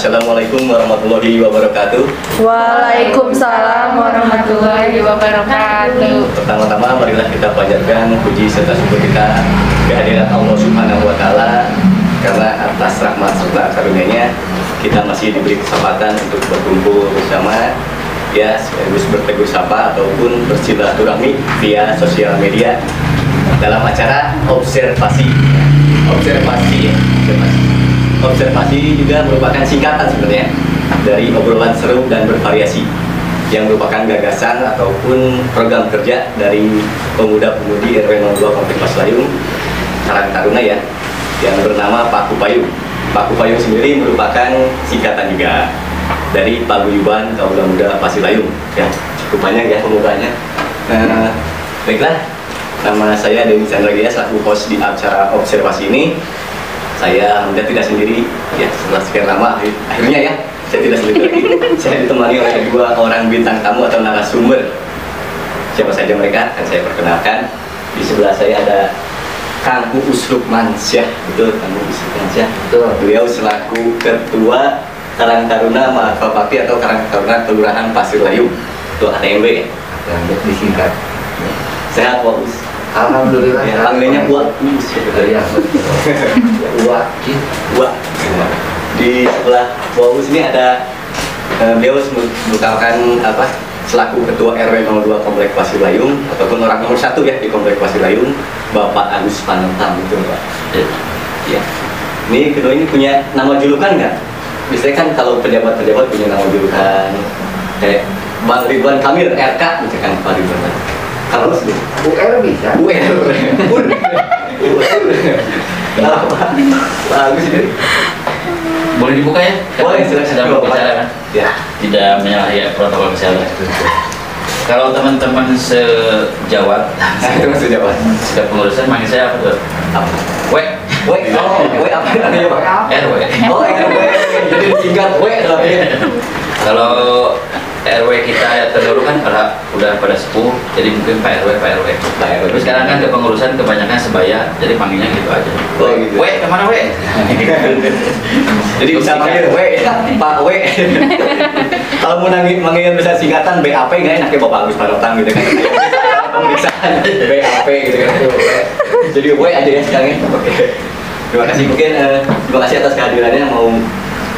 Assalamualaikum warahmatullahi wabarakatuh. Waalaikumsalam warahmatullahi wabarakatuh. Pertama-tama marilah kita panjatkan puji serta syukur kita kehadiran Allah Subhanahu wa taala karena atas rahmat serta karunia-Nya kita masih diberi kesempatan untuk berkumpul bersama ya sekaligus bertegur sapa ataupun bersilaturahmi via sosial media dalam acara observasi observasi observasi observasi juga merupakan singkatan sebenarnya dari obrolan seru dan bervariasi yang merupakan gagasan ataupun program kerja dari pemuda-pemudi RW 02 Komplek Maslayung Karang Taruna ya yang bernama Pak Kupayung. Pak Kupayung sendiri merupakan singkatan juga dari Paguyuban Kaula Muda Pasilayung ya cukup banyak ya pemudanya. Nah, baiklah nama saya Dewi Chandra Gaya selaku host di acara observasi ini saya Hamzah tidak sendiri. Ya setelah sekian lama akhir- akhirnya ya saya tidak sendiri lagi. Saya ditemani oleh dua orang bintang tamu atau narasumber. Siapa saja mereka akan saya perkenalkan. Di sebelah saya ada Kang Uus Lukmansyah betul Kang Uus Lukmansyah Betul. beliau selaku ketua Karang Taruna Mahasiswa Bakti atau Karang Taruna Kelurahan Pasir Layung itu ATMB ya? Disingkat. sehat Pak Uus Alhamdulillah. ya, ya, ya Ya, betul. Wah, Wah, di sebelah bawah sini ada eh, beliau merupakan apa selaku ketua RW 02 Komplek Pasilayung ataupun orang nomor satu ya di Komplek Pasilayung Bapak Agus Panentang itu Pak. Ya. Ini kedua ini punya nama julukan nggak? Biasanya kan kalau pejabat-pejabat punya nama julukan kayak Bang Ridwan Kamil RK misalkan Pak Ridwan. Kalau sendiri UR bisa. UR. UR. Kenapa? Pak Agus sendiri? Boleh dibuka ya? Boleh, silakan. Sedang berbicara kan? Ya. Tidak menyalahi protokol kesehatan. Kalau teman-teman sejawat, itu maksud jawaban. setiap pengurusan manggil saya apa tuh? Apa? W, Woi, oh, woi apa namanya Pak? RW. Oh, RW. Jadi disingkat woi namanya. Kalau RW kita terdahulu kan pada udah pada sepuh, jadi mungkin Pak RW, Pak RW. Pak RW. Tapi sekarang kan kepengurusan kebanyakan sebaya, jadi panggilnya gitu aja. Oh, gitu. W, ke mana W? Jadi bisa manggil woi, Pak woi. Kalau mau manggil, manggil bisa singkatan BAP nggak enak ya Bapak Agus Panotang gitu kan. Pemeriksaan BAP gitu kan. Jadi woi aja ya sekarang ya. Oke. Terima kasih mungkin eh, terima kasih atas kehadirannya mau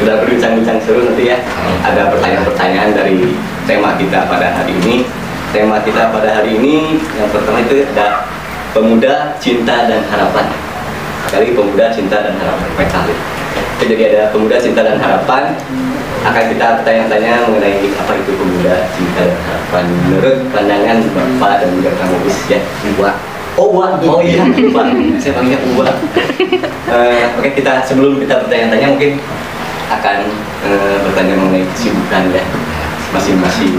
sudah berbincang-bincang seru nanti ya. Ada pertanyaan-pertanyaan dari tema kita pada hari ini. Tema kita pada hari ini yang pertama itu ada pemuda, cinta dan harapan. Kali pemuda, cinta dan harapan. Baik, kali. Oke, Jadi ada pemuda, cinta dan harapan. Akan kita bertanya-tanya mengenai apa itu pemuda, cinta dan harapan. Menurut pandangan Bapak dan juga Kang ya. Uwa. Oh, Uwa. Oh iya, Uwa. Saya panggilnya Uwa. Eh, Oke, kita sebelum kita bertanya-tanya mungkin akan eh, bertanya mengenai kesibukan ya masing-masing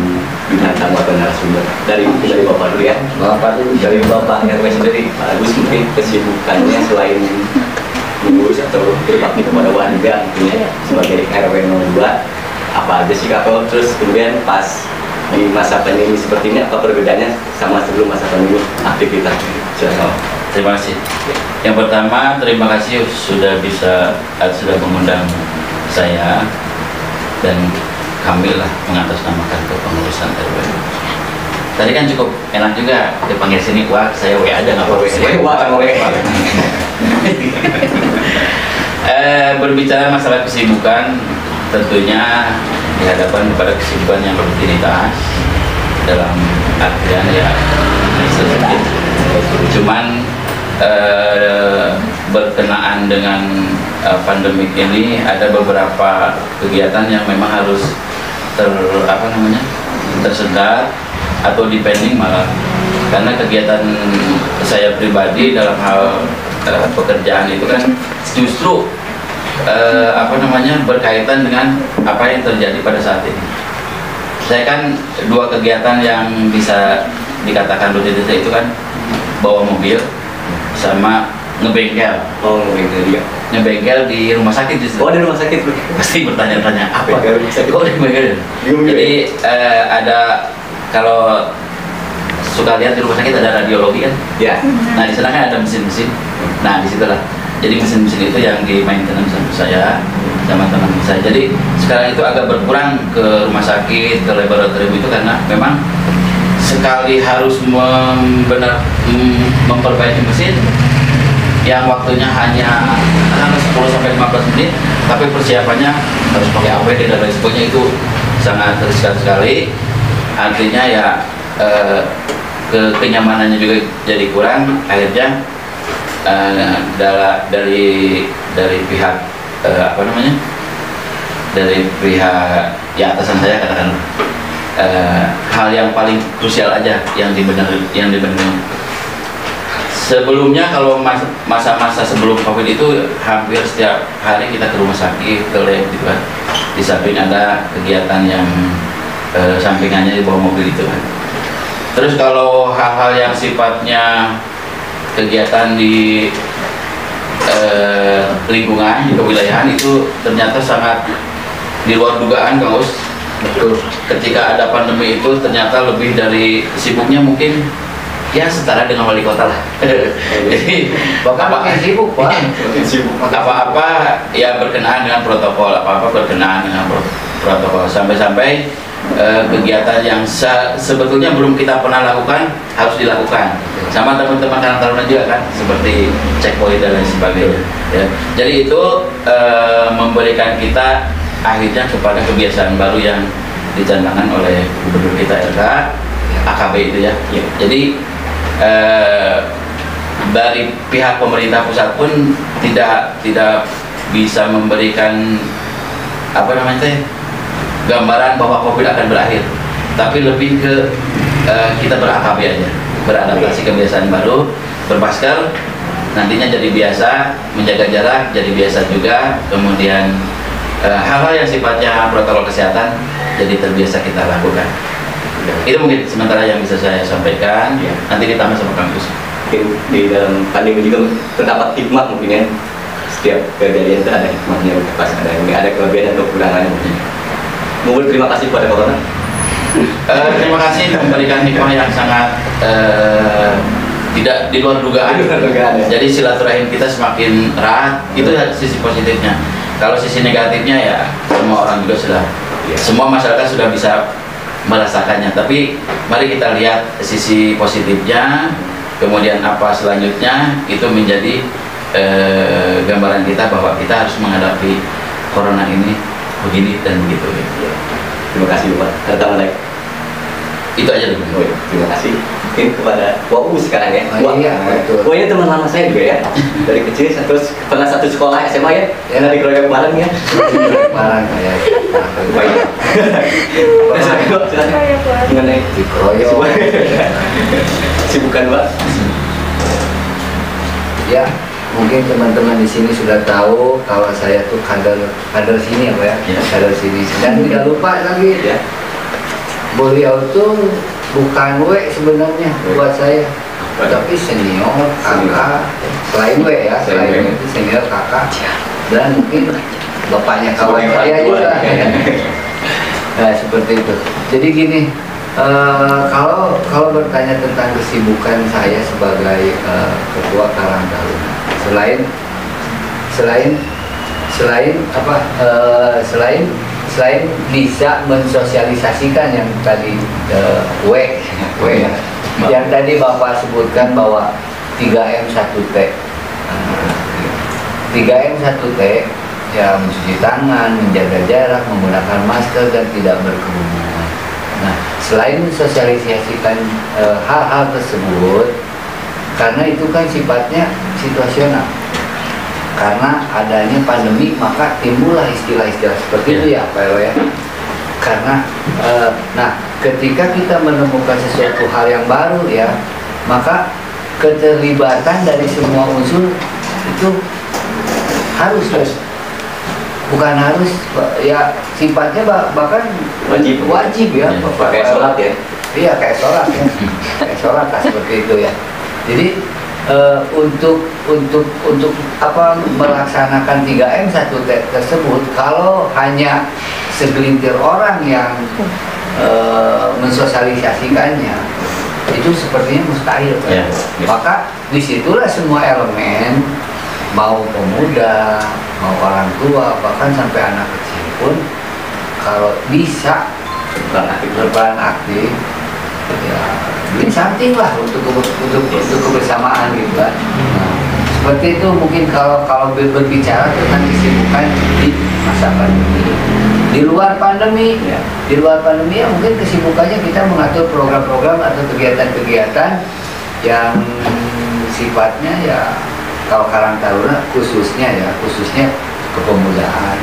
bintang tamu atau narasumber. Dari dari bapak dulu ya. Bapak itu dari bapak RW sendiri. Pak Agus mungkin kesibukannya selain mengurus atau berbakti kepada warga tentunya sebagai RW 02 apa aja sih kalau terus kemudian pas di masa pandemi seperti ini apa perbedaannya sama sebelum masa pandemi aktivitas? Silakan. Terima kasih. Yang pertama, terima kasih sudah bisa sudah mengundang saya dan kami lah mengatasnamakan kepengurusan RW. Tadi kan cukup enak juga dipanggil sini, wah saya W aja nggak apa-apa. W, wah, sama W. Eh, berbicara masalah kesibukan, tentunya dihadapkan kepada kesibukan yang rutinitas dalam artian ya sedikit. Cuman eh, berkenaan dengan eh, pandemik ini ada beberapa kegiatan yang memang harus ter apa namanya tersedat atau depending malah karena kegiatan saya pribadi dalam hal eh, pekerjaan itu kan justru eh, apa namanya berkaitan dengan apa yang terjadi pada saat ini. Saya kan dua kegiatan yang bisa dikatakan rutinitas itu kan bawa mobil sama ngebengkel. Oh gitu dia. Ngebengkel di rumah sakit justru. Oh di rumah sakit pasti bertanya-tanya apa Bengkel rumah sakit. Oh, di bengkel. Jadi eh, ada kalau suka lihat di rumah sakit ada radiologi kan? Ya. Nah di sana kan ada mesin-mesin. Nah di situlah jadi mesin-mesin itu yang di maintenance sama saya sama teman saya. Jadi sekarang itu agak berkurang ke rumah sakit, ke laboratorium itu karena memang sekali harus membenar memperbaiki mesin yang waktunya hanya hanya 10 sampai 15 menit, tapi persiapannya harus pakai APD dan lain sebagainya itu sangat riskan sekali. Artinya ya eh, ke kenyamanannya juga jadi kurang. Akhirnya eh, dari dari pihak eh, apa namanya dari pihak ya atasan saya katakan eh, hal yang paling krusial aja yang dibenahi yang dibenahi sebelumnya kalau mas- masa-masa sebelum covid itu hampir setiap hari kita ke rumah sakit ke lab gitu kan. Di samping ada kegiatan yang eh, sampingannya di bawah mobil itu kan. Terus kalau hal-hal yang sifatnya kegiatan di eh, lingkungan di kewilayahan itu ternyata sangat di luar dugaan Kang Us betul ketika ada pandemi itu ternyata lebih dari sibuknya mungkin ya setara dengan wali kota lah. Jadi Bapak makin sibuk, Pak. Sibuk. apa-apa ya berkenaan dengan protokol. Apa-apa berkenaan dengan pro- protokol. Sampai-sampai eh, kegiatan yang se- sebetulnya belum kita pernah lakukan harus dilakukan. Sama teman-teman karang taruna juga kan seperti checkpoint dan lain sebagainya. Ya. jadi itu eh, memberikan kita akhirnya kepada kebiasaan baru yang dicanangkan oleh gubernur kita RK AKB itu ya, Ya. jadi eh, dari pihak pemerintah pusat pun tidak tidak bisa memberikan apa namanya teh gambaran bahwa covid akan berakhir. Tapi lebih ke eh, kita berakb aja beradaptasi kebiasaan baru bermasker nantinya jadi biasa menjaga jarak jadi biasa juga kemudian eh, hal-hal yang sifatnya protokol kesehatan jadi terbiasa kita lakukan itu mungkin sementara yang bisa saya sampaikan Ya. nanti ditambah sama kampus mungkin di dalam pandemi juga terdapat hikmah mungkin ya setiap kejadian itu ada hikmahnya pas ada ada kelebihan atau kekurangannya mungkin Mungkin terima kasih kepada corona Eh, terima kasih memberikan hikmah yang sangat eh, tidak di luar dugaan. Di luar dugaan, ya. Jadi silaturahim kita semakin erat. Itu sisi positifnya. Kalau sisi negatifnya ya semua orang juga sudah, Iya. semua masyarakat sudah bisa merasakannya. Tapi mari kita lihat sisi positifnya. Kemudian apa selanjutnya itu menjadi eh, gambaran kita bahwa kita harus menghadapi corona ini begini dan begitu. Ya. terima kasih Bapak lagi Itu aja dulu. Oh, iya. terima kasih mungkin kepada Wau sekarang ya Oh, iya, betul. Wah ini teman lama saya juga ya dari kecil satu pernah satu sekolah SMA ya Ya. dari keluarga bareng ya Barang kayak Baik. Ya, silakan, mengenai dikeroyok. sibukan Pak Ya, mungkin teman-teman di sini sudah tahu kalau saya tuh kader kader sini apa ya, Ya. kader sini. Dan tidak lupa lagi, ya beliau tuh bukan W sebenarnya buat saya, tapi senior kakak. Selain W ya, Selain itu senior kakak. Dan mungkin bapaknya kawan saya juga. Nah, seperti itu. Jadi gini, eh, kalau kalau bertanya tentang kesibukan saya sebagai eh, ketua Karang Taruna, selain selain selain apa eh, selain selain bisa mensosialisasikan yang tadi eh, W W ya, yang tadi Bapak sebutkan bahwa 3M 1T. Nah, 3M 1T ya mencuci tangan, menjaga jarak, menggunakan masker dan tidak berkerumun. Nah, selain mensosialisasikan eh, hal-hal tersebut, karena itu kan sifatnya situasional. Karena adanya pandemi, maka timbullah istilah-istilah seperti itu ya, Pak Ewa ya. Karena, eh, nah, ketika kita menemukan sesuatu hal yang baru ya, maka keterlibatan dari semua unsur itu harus bukan harus ya sifatnya bah- bahkan Wajib. wajib ya Ya, pakai sholat ya. Iya kayak sholat ya. Kayak sholat lah seperti itu ya. Jadi eh, untuk untuk untuk apa melaksanakan 3M 1T tersebut kalau hanya segelintir orang yang eh, mensosialisasikannya itu sepertinya mustahil kan? Ya, ya. maka di situlah semua elemen mau pemuda, mau orang tua, bahkan sampai anak kecil pun kalau bisa berperan aktif ya bikin something lah untuk untuk untuk kebersamaan gitu kan seperti itu mungkin kalau kalau ber- berbicara tentang kesibukan di masa pandemi di luar pandemi Ya. di luar pandemi ya mungkin kesibukannya kita mengatur program-program atau kegiatan-kegiatan yang sifatnya ya kalau Karang Taruna khususnya ya khususnya kepemudaan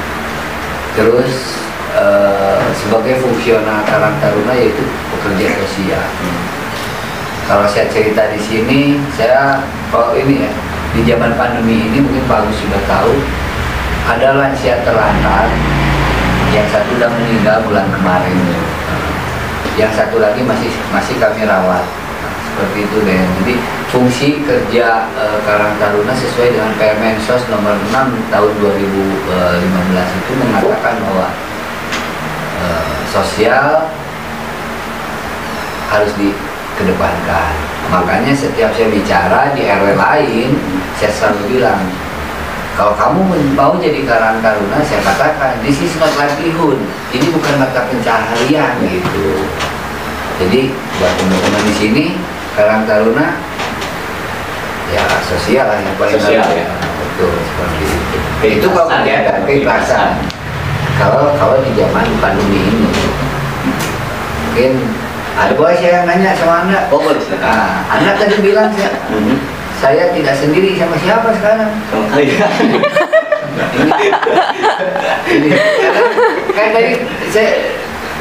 terus eh, sebagai fungsional Karang Taruna yaitu pekerja sosial. Kalau saya cerita di sini saya kalau ini ya di zaman pandemi ini mungkin Pak Agus sudah tahu ada lansia terlantar yang satu sudah meninggal bulan kemarin. Yang satu lagi masih masih kami rawat. Seperti itu deh jadi fungsi kerja eh, Karang Taruna sesuai dengan Permensos nomor 6 tahun 2015 itu mengatakan bahwa eh, sosial harus dikedepankan. Makanya setiap saya bicara di RW lain saya selalu bilang kalau kamu mau jadi karang taruna saya katakan this is not livelihood. Ini bukan mata pencaharian gitu. Jadi buat teman-teman di sini karang taruna ya sosial lah yang paling Sosial, ya. betul seperti itu. Itu kalau ya. kegiatan keikhlasan kalau kalau di zaman pandemi ini mungkin ada boleh saya nanya sama anda Oh, boleh nah, anda tadi bilang saya, Mhm. saya tidak sendiri sama siapa sekarang Sama kalian. ini karena kan tadi saya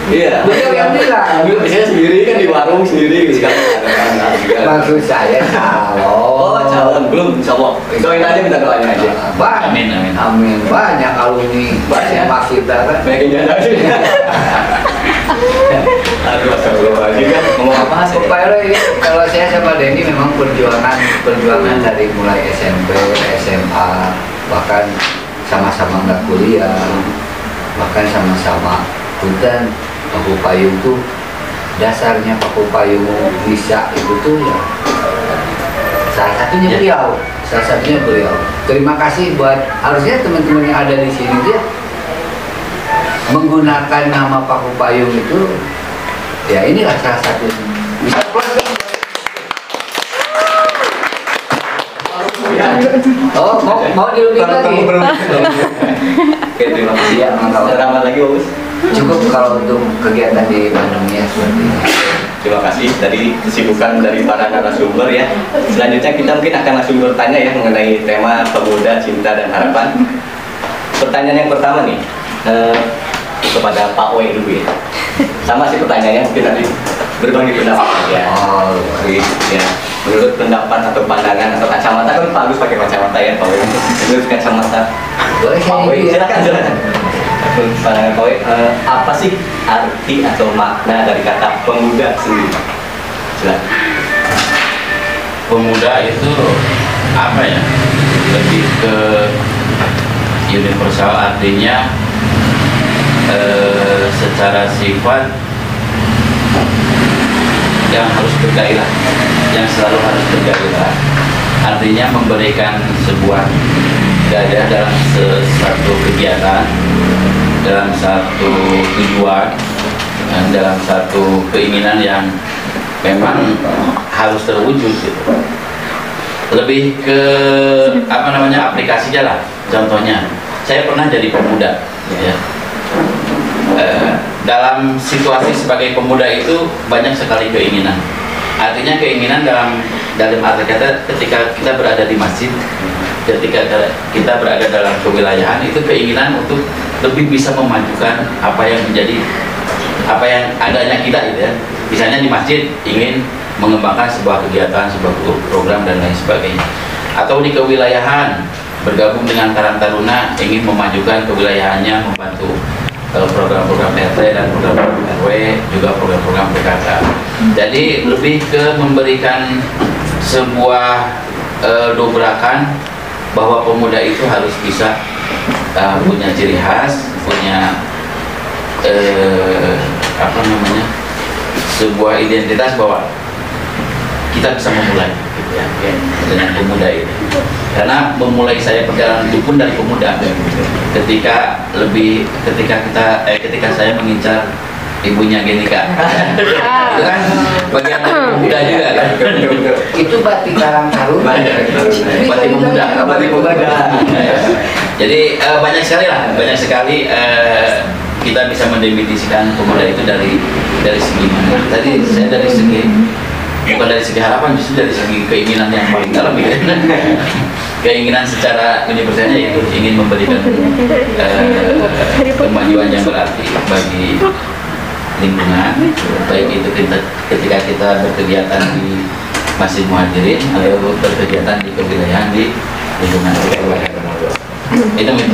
Iya. Beliau yang bilang. Ambil saya sendiri kan di warung sendiri anak juga. maksud saya Oh, calon calon belum Allah. Doain aja minta doanya aja. banyak Amin, amin. amin banyak alumni Banyak. SMA kita kan Baik jalan aja. Aduh, astagfirullahaladzim kan. Ngomong apa sih? Pak Ero ini kalau saya sama Denny memang perjuangan perjuangan dari mulai SMP, SMA, bahkan sama-sama nggak kuliah, bahkan sama-sama hutan Paku Payung tuh dasarnya Paku Payung bisa itu tuh ya salah satunya Ya. beliau, salah satunya beliau. Terima kasih buat harusnya teman-teman yang ada di sini dia menggunakan nama Paku Payung itu ya inilah salah satu bisa oh mau mau dilebih lagi Oke, terima kasih ya. Selamat lagi, Bagus. Cukup kalau untuk kegiatan di Bandungnya seperti ini Terima kasih tadi kesibukan dari para narasumber ya. Selanjutnya kita mungkin akan langsung bertanya ya mengenai tema pemuda, cinta dan harapan. Pertanyaan yang pertama nih eh, kepada Pak Wei dulu ya. Sama sih pertanyaannya mungkin nanti berbagi pendapat ya. oh ya. Menurut pendapat atau pandangan atau kacamata kan Pak Agus pakai kacamata ya Pak Wei. Menurut kacamata boleh Pak Wei, ini ya silakan silakan. Pandangan eh, apa sih arti atau makna dari kata pemuda sendiri? Silakan. pemuda itu apa ya lebih ke universal artinya eh, secara sifat yang harus bergairah yang selalu harus bergairah artinya memberikan sebuah gairah dalam sesuatu kegiatan dalam satu tujuan dan dalam satu keinginan yang memang harus terwujud gitu. Lebih ke apa namanya aplikasinya lah contohnya. Saya pernah jadi pemuda ya. Eh, dalam situasi sebagai pemuda itu banyak sekali keinginan. Artinya keinginan dalam dalam arti kata ketika kita berada di masjid ketika kita berada dalam kewilayahan itu keinginan untuk lebih bisa memajukan apa yang menjadi apa yang adanya kita gitu ya. Misalnya di masjid ingin mengembangkan sebuah kegiatan sebuah pro- program dan lain sebagainya. Atau di kewilayahan bergabung dengan Karang Taruna ingin memajukan kewilayahannya membantu eh, program-program RT dan program-program RW juga program-program PKK jadi lebih ke memberikan sebuah eh, dobrakan bahwa pemuda itu harus bisa eh, punya ciri khas punya eh, apa namanya sebuah identitas bahwa kita bisa memulai gitu ya, ya, dengan pemuda itu. Karena memulai saya perjalanan itu pun dari pemuda ketika lebih ketika kita eh ketika saya mengincar ibunya Genika itu kan bagian pemuda juga kan? Itu batik Karang Taruna. Batik pemuda. Batik pemuda. jadi eh, banyak sekali lah. Banyak sekali eh, kita bisa mendefinisikan pemuda itu dari dari segi mana. Tadi saya dari segi bukan dari segi harapan justru dari segi keinginan yang paling dalam ya keinginan secara universalnya yaitu ingin memberikan eh, kemajuan yang berarti bagi lingkungan baik itu kita, ketika kita berkegiatan di Masjid Muhajirin atau berkegiatan di kewilayahan di lingkungan itu Min.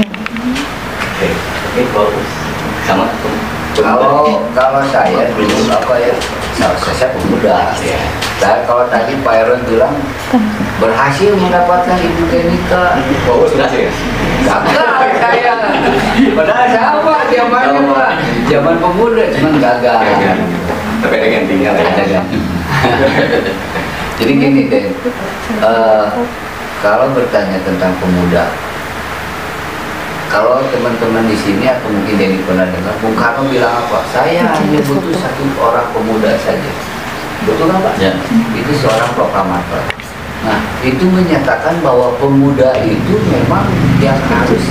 Oke, oke bagus. Sama Kalau kalau saya dulu apa ya, saya, saya pemuda. Iya. Dan kalau tadi Pak Aaron bilang berhasil mendapatkan ibu Genika. bagus berhasil ya. Padahal sama zamannya Pak. Zaman pemuda cuman gagal. Gagal. Tapi ada gantinya lah Ada ya. ganti. Jadi gini deh, eh, kalau bertanya tentang pemuda, kalau teman-teman di sini atau mungkin Denny pernah dengar, Bung Karno bilang apa? Saya hanya butuh satu orang pemuda saja. Betul nggak Pak? Ya. Itu seorang proklamator. Nah, itu menyatakan bahwa pemuda itu memang yang harus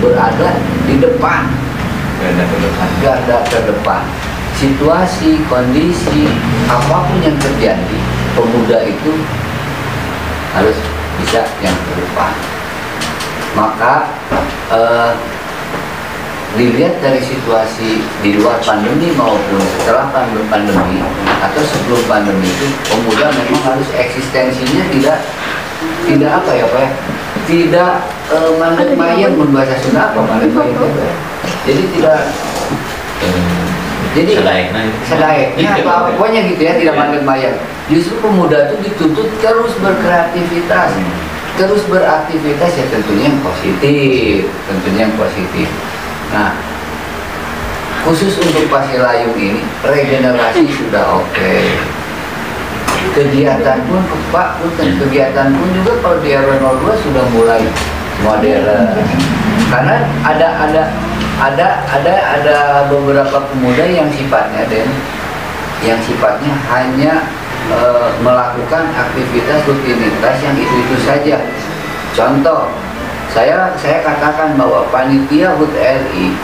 berada di depan. Garda terdepan. Situasi kondisi apa pun yang terjadi pemuda itu harus bisa yang terdepan. Maka eh, dilihat dari situasi di luar pandemi maupun setelah pand- pandemi atau sebelum pandemi itu pemuda memang harus eksistensinya tidak tidak apa ya pak ya? Tidak eh, mandek mayang membahasa Sunda apa mandek mayang itu jadi tidak jadi Selayaknya itu. selayaknya apa pokoknya gitu ya tidak Iya. mandek mayang justru pemuda itu dituntut terus berkreativitas. Terus beraktivitas ya tentunya yang positif tentunya yang positif nah khusus untuk Pasilayung ini regenerasi sudah oke. Kegiatan pun Pak punten kegiatan pun juga kalau di RW 02 sudah mulai modern. Karena ada ada ada ada ada beberapa pemuda yang sifatnya dan yang sifatnya hanya eh, melakukan aktivitas rutinitas yang itu itu saja. Contoh saya saya katakan bahwa panitia HUT RI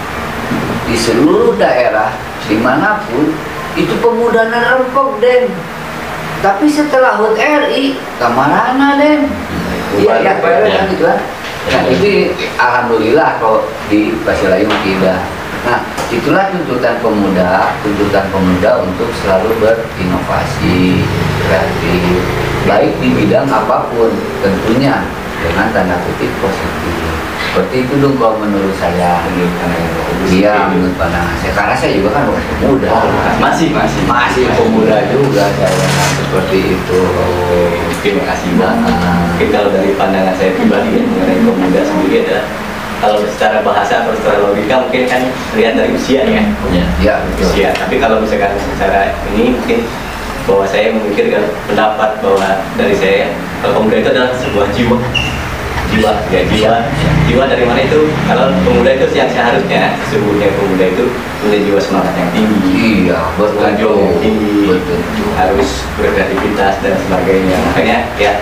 di seluruh daerah di mana pun itu pemuda nerempok den tapi setelah HUT RI kamarana den iya ya Ero kan gitu kan. Nah itu alhamdulillah kalau di Pasilayung tidak nah itulah tuntutan pemuda tuntutan pemuda untuk selalu berinovasi kreatif baik di bidang apa pun tentunya dengan tanda kutip positif seperti itu dong kalau menurut saya Menurut. Iya menurut pandangan saya karena saya juga kan bukan pemuda Masih, masih. masih pemuda juga saya seperti itu Terima kasih. Nah. Mungkin kalau dari pandangan saya pribadi ya, mengenai pemuda sendiri adalah kalau secara bahasa atau secara logika mungkin kan lihat dari usia ya. Ya. ya betul Usia. Tapi kalau misalkan secara ini mungkin bahwa saya memikirkan pendapat bahwa dari saya kalau pemuda itu adalah sebuah jiwa. Jiwa. Ya jiwa. Jiwa dari mana itu? Kalau pemuda itu yang seharusnya sesungguhnya pemuda itu punya jiwa semangat yang tinggi. Iya betul. Lanjut tinggi. Betul. Harus berkreativitas dan sebagainya. Makanya ya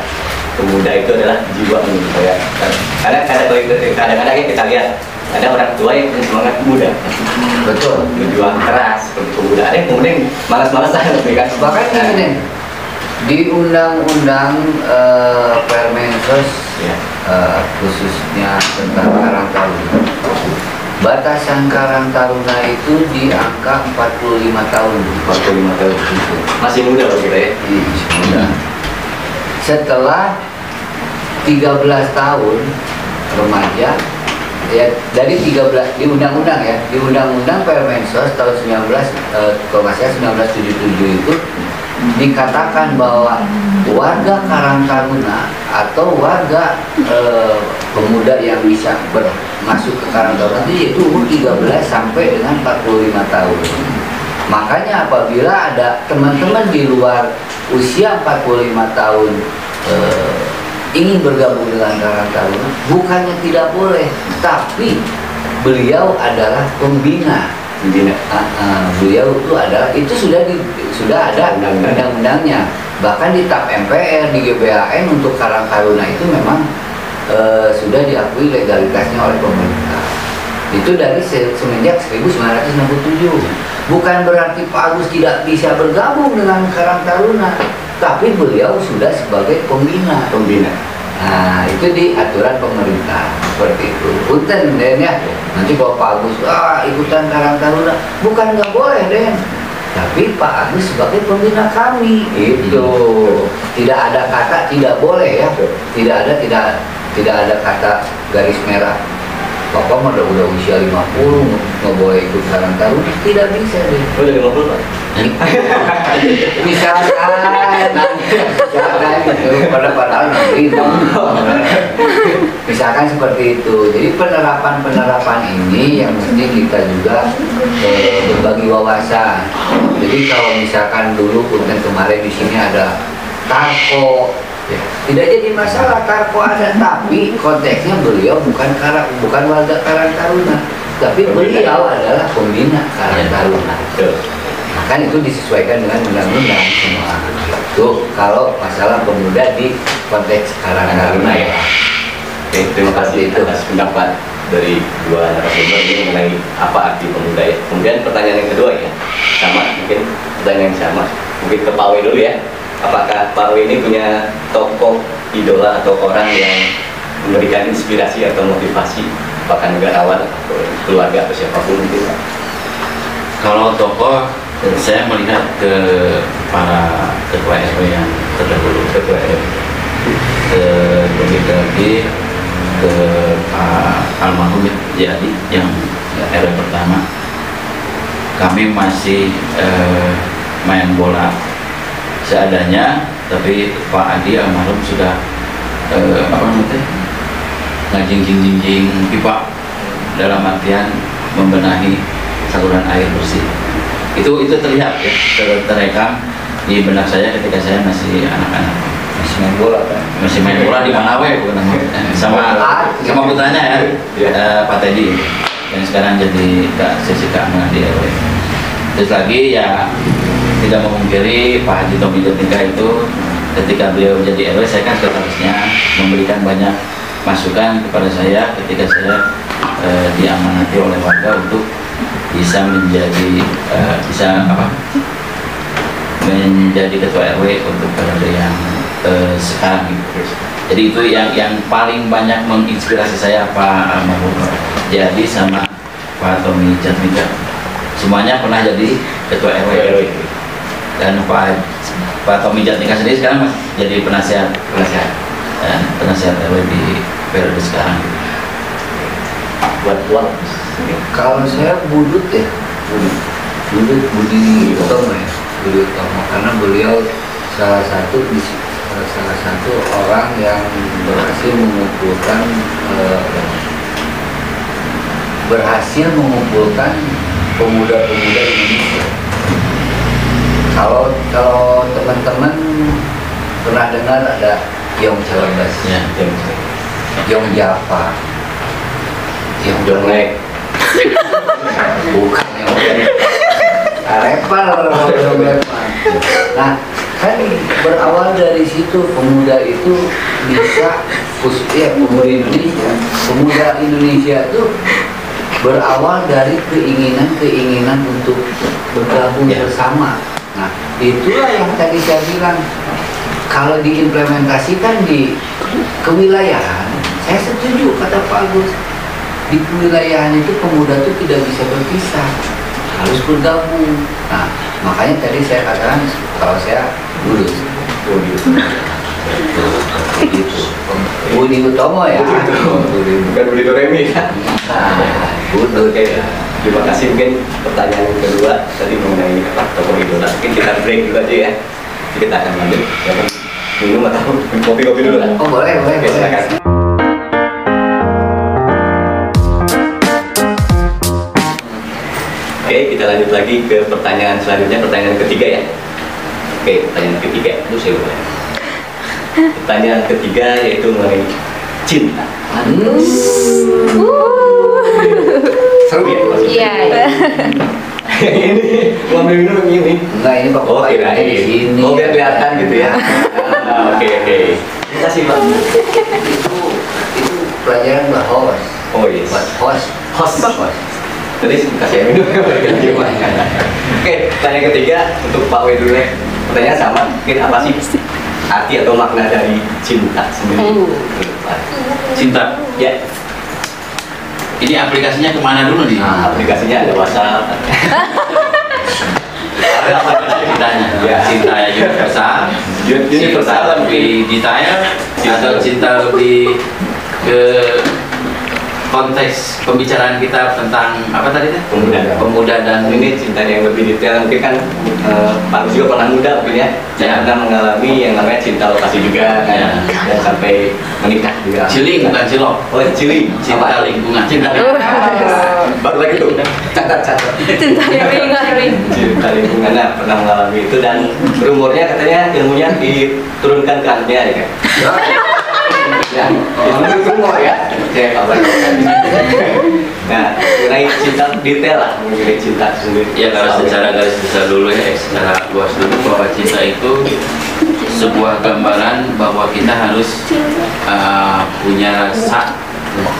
pemuda itu adalah jiwa menurut saya karena kadang-kadang kadang-kadang kita lihat ada orang tua yang punya semangat muda betul. Berjuang keras seperti pemuda. Ada yang kemudian malas-malasan memberikan bahkan ini di undang-undang eh, Permensos ya. eh, khususnya tentang Karang Taruna. Batasan Karang Taruna itu di angka 45 tahun. 45 tahun. Masih muda loh kita ya? Ih, muda. Setelah 13 tahun remaja ya dari 13 di undang-undang ya di undang-undang Permensos tahun 19 eh, kalau nggak salah 1977 itu dikatakan bahwa warga Karang Taruna atau warga eh, pemuda yang bisa ber- masuk ke Karang Taruna itu umur 13 sampai dengan 45 tahun. Makanya apabila ada teman-teman di luar usia 45 tahun eh, ingin bergabung dengan Karang Taruna bukannya tidak boleh, tapi beliau adalah pembina. Pembina. Ah, ah, beliau itu adalah itu sudah di, sudah ada Undang-undang. undang-undangnya. Bahkan di TAP MPR di GBAN untuk Karang Taruna itu memang eh, sudah diakui legalitasnya oleh pemerintah. Itu dari se- semenjak 1967. Bukan berarti Pak Agus tidak bisa bergabung dengan Karang Taruna, tapi beliau sudah sebagai pembina. Pembina. Nah, itu di aturan pemerintah seperti itu. Punten Den ya. Nanti kalau Pak Agus ah ikutan Karang Taruna, bukan nggak boleh Den. Tapi Pak Agus sebagai pembina kami itu tidak ada kata tidak boleh ya. Tidak ada tidak tidak ada kata garis merah. Bapak mah udah, udah usia 50 nggak boleh ikut Karang Taruna tidak bisa deh dari 50 Pak? misalkan misalkan gitu pada padahal nanti misalkan seperti itu. Jadi penerapan penerapan ini yang mesti kita juga eh, berbagi wawasan. Jadi kalau misalkan dulu punten kemarin di sini ada tarko ya, tidak jadi masalah tarko ada tapi konteksnya beliau bukan karang bukan warga Karang Taruna. Tapi beliau adalah pembina Karang Taruna. Betul. Nah, kan itu disesuaikan dengan undang-undang semua. Tuh kalau masalah pemuda di konteks Karang Taruna ya. Oke, terima kasih atas pendapat dari dua narasumber ini mengenai apa arti pemuda ya. Kemudian pertanyaan yang kedua ya, sama mungkin pertanyaan yang sama. Mungkin ke Pak W dulu ya. Apakah Pak W ini punya tokoh idola atau orang yang memberikan inspirasi atau motivasi apakah negarawan atau keluarga atau siapa pun mungkin Pak? Kalau tokoh, saya melihat ke para ketua RW yang terdahulu, ketua RW, ke lagi ke Pak almarhum Jadi yang RW pertama. Kami masih eh, main bola seadanya, tapi Pak Adi almarhum sudah eh, apa namanya ngajing-jing-jing pipa dalam artian membenahi saluran air bersih itu itu terlihat ya ter- terekam di benak saya ketika saya masih anak-anak. Masih main bola kan? masih main bola di mana we bukan sama sama putranya ya Iya. eh, Pak Teddy. Yang sekarang jadi kak sesi keamanan di RW terus lagi ya tidak memungkiri Pak Haji Tommy Jatika itu ketika beliau jadi RW saya kan sekretarisnya memberikan banyak masukan kepada saya ketika saya eh, diamanati oleh warga untuk bisa menjadi eh, bisa apa menjadi ketua RW untuk periode yang eh, sekarang gitu. Jadi itu yang yang paling banyak menginspirasi saya Pak almarhum jadi sama Pak Tommy Jatmika. Semuanya pernah jadi ketua RW. Dan Pak Pak Tommy Jatmika sendiri sekarang masih jadi penasihat penasihat ya, penasihat RW di periode sekarang. Buat uang. Kalau saya budut ya, budut, budut Budi Utomo ya, Budi Utomo karena beliau salah satu salah satu orang yang berhasil mengumpulkan eh, berhasil mengumpulkan pemuda-pemuda Indonesia. Kalau kalau teman-teman pernah dengar ada Yong Chalabas, Ya. Yong Java, Yong Jonglek. Bukan yang Lepan. Nah, kan berawal dari situ pemuda itu bisa ya pemuda Indonesia, pemuda Indonesia itu berawal dari keinginan-keinginan untuk bergabung Ya. bersama. Nah, itulah yang tadi saya bilang kalau diimplementasikan di kewilayahan, saya setuju kata Pak Agus. Di kewilayahan itu pemuda itu tidak bisa berpisah, harus bergabung. Nah, makanya tadi saya katakan kalau saya lulus. Begitu. Budi Utomo ya. Budi Bukan Budi Doremi ya. Nah, Budi. Oke, terima kasih mungkin pertanyaan kedua tadi mengenai apa tokoh idola. Mungkin kita break dulu aja ya. Kita akan lanjut. Minum atau kopi-kopi dulu kan? Oh boleh, boleh, boleh. silakan. Kita lanjut lagi ke pertanyaan selanjutnya, pertanyaan ketiga ya. Oke, pertanyaan ketiga itu saya boleh. pertanyaan ketiga yaitu mengenai cinta. Seru ya? Iya. ini mau ambil minum ini. Enggak ini bapak Oh kirain di sini. Oh biar kelihatan gitu ya. Ah, Oke oke. Terima kasih pak. Itu itu pelajaran buat host. Oh yes. Buat host. Host. Host. Tadi kasih minum. Oke, pertanyaan ketiga untuk Pak W dulu ya. Pertanyaan sama, mungkin apa sih arti atau makna dari cinta sendiri? Pak. Cinta. Ya, Ini aplikasinya ke mana dulu nih? nah, aplikasinya ada WhatsApp. ada apa Cintanya. Ya. Cinta yang universal. Universal. Lebih detail atau cinta lebih ke konteks pembicaraan kita tentang apa tadi teh? Pemuda. Pemuda dan ini cinta yang lebih detail mungkin kan eh, Pak Agus juga pernah muda mungkin ya Ya. pernah mengalami yang namanya cinta lokasi juga kan Ya. dan sampai menikah juga Ciling bukan cilok. oh ciling Cinta Apa? lingkungan. cinta lingkungan baru lagi tuh catat catat Cinta ring cinta lingkungan nah, pernah mengalami itu dan berumurnya katanya ilmunya diturunkan ke anaknya ya kan ya itu semua ya. Saya kabar nah mengenai cinta detail lah mengenai cinta sendiri. Ya kalau secara garis besar dulu ya, secara luas dulu bahwa cinta itu sebuah gambaran bahwa kita harus uh, punya rasa,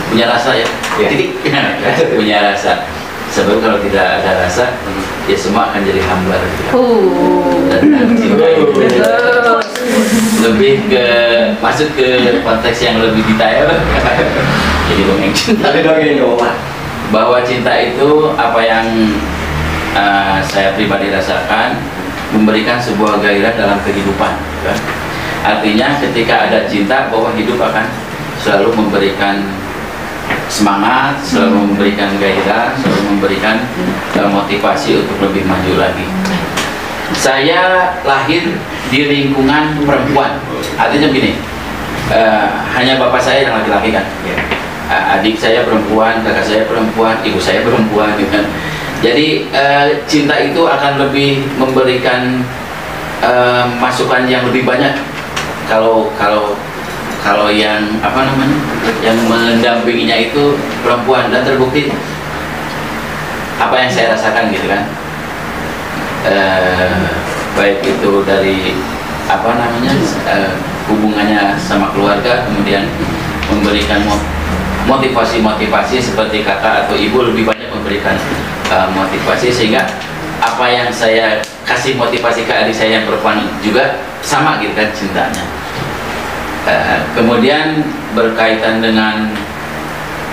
punya rasa ya, Ya. titik, punya rasa. Sebab kalau tidak ada rasa, ya semua akan jadi hambar. Dan, dan cinta itu lebih ke masuk ke konteks yang lebih detail. jadi dongeng cinta tapi dong ini ngomong bahwa cinta itu apa yang uh, saya pribadi rasakan memberikan sebuah gairah dalam kehidupan kan? artinya ketika ada cinta bahwa hidup akan selalu memberikan semangat selalu memberikan gairah selalu memberikan uh, motivasi untuk lebih maju lagi saya lahir di lingkungan perempuan. Artinya begini uh, hanya bapak saya yang laki-laki kan? A- adik saya perempuan, kakak saya perempuan, ibu saya perempuan gitu kan. Jadi eh, cinta itu akan lebih memberikan eh, masukan yang lebih banyak. Kalau kalau kalau yang apa namanya yang mendampinginya itu perempuan. Dan terbukti apa yang saya rasakan gitu kan Eh, baik itu dari apa namanya eh, hubungannya sama keluarga kemudian memberikan mo- motivasi-motivasi seperti kakak atau ibu lebih banyak memberikan uh, motivasi sehingga apa yang saya kasih motivasi ke adik saya yang perempuan juga sama gitu kan cintanya Uh, kemudian berkaitan dengan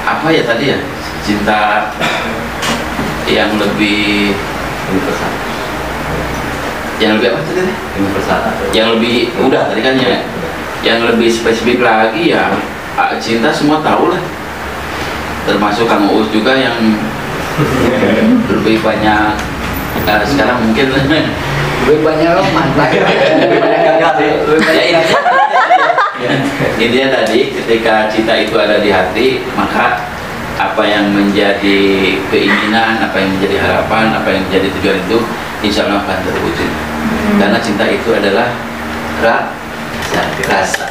apa ya tadi ya cinta yang lebih universal yang lebih apa? Tadi universal yang lebih udah tadi kan ya yang lebih spesifik lagi ya cinta semua tahu lah. Termasuk Kang Uus juga yang lebih banyak eh, sekarang mungkin Lebih banyak lo mantan. lebih banyak gagal sih. Ya intinya intinya tadi ketika cinta itu ada di hati maka apa yang menjadi keinginan apa yang menjadi harapan apa yang menjadi tujuan itu insya Allah akan terwujud karena cinta itu adalah rasa rasa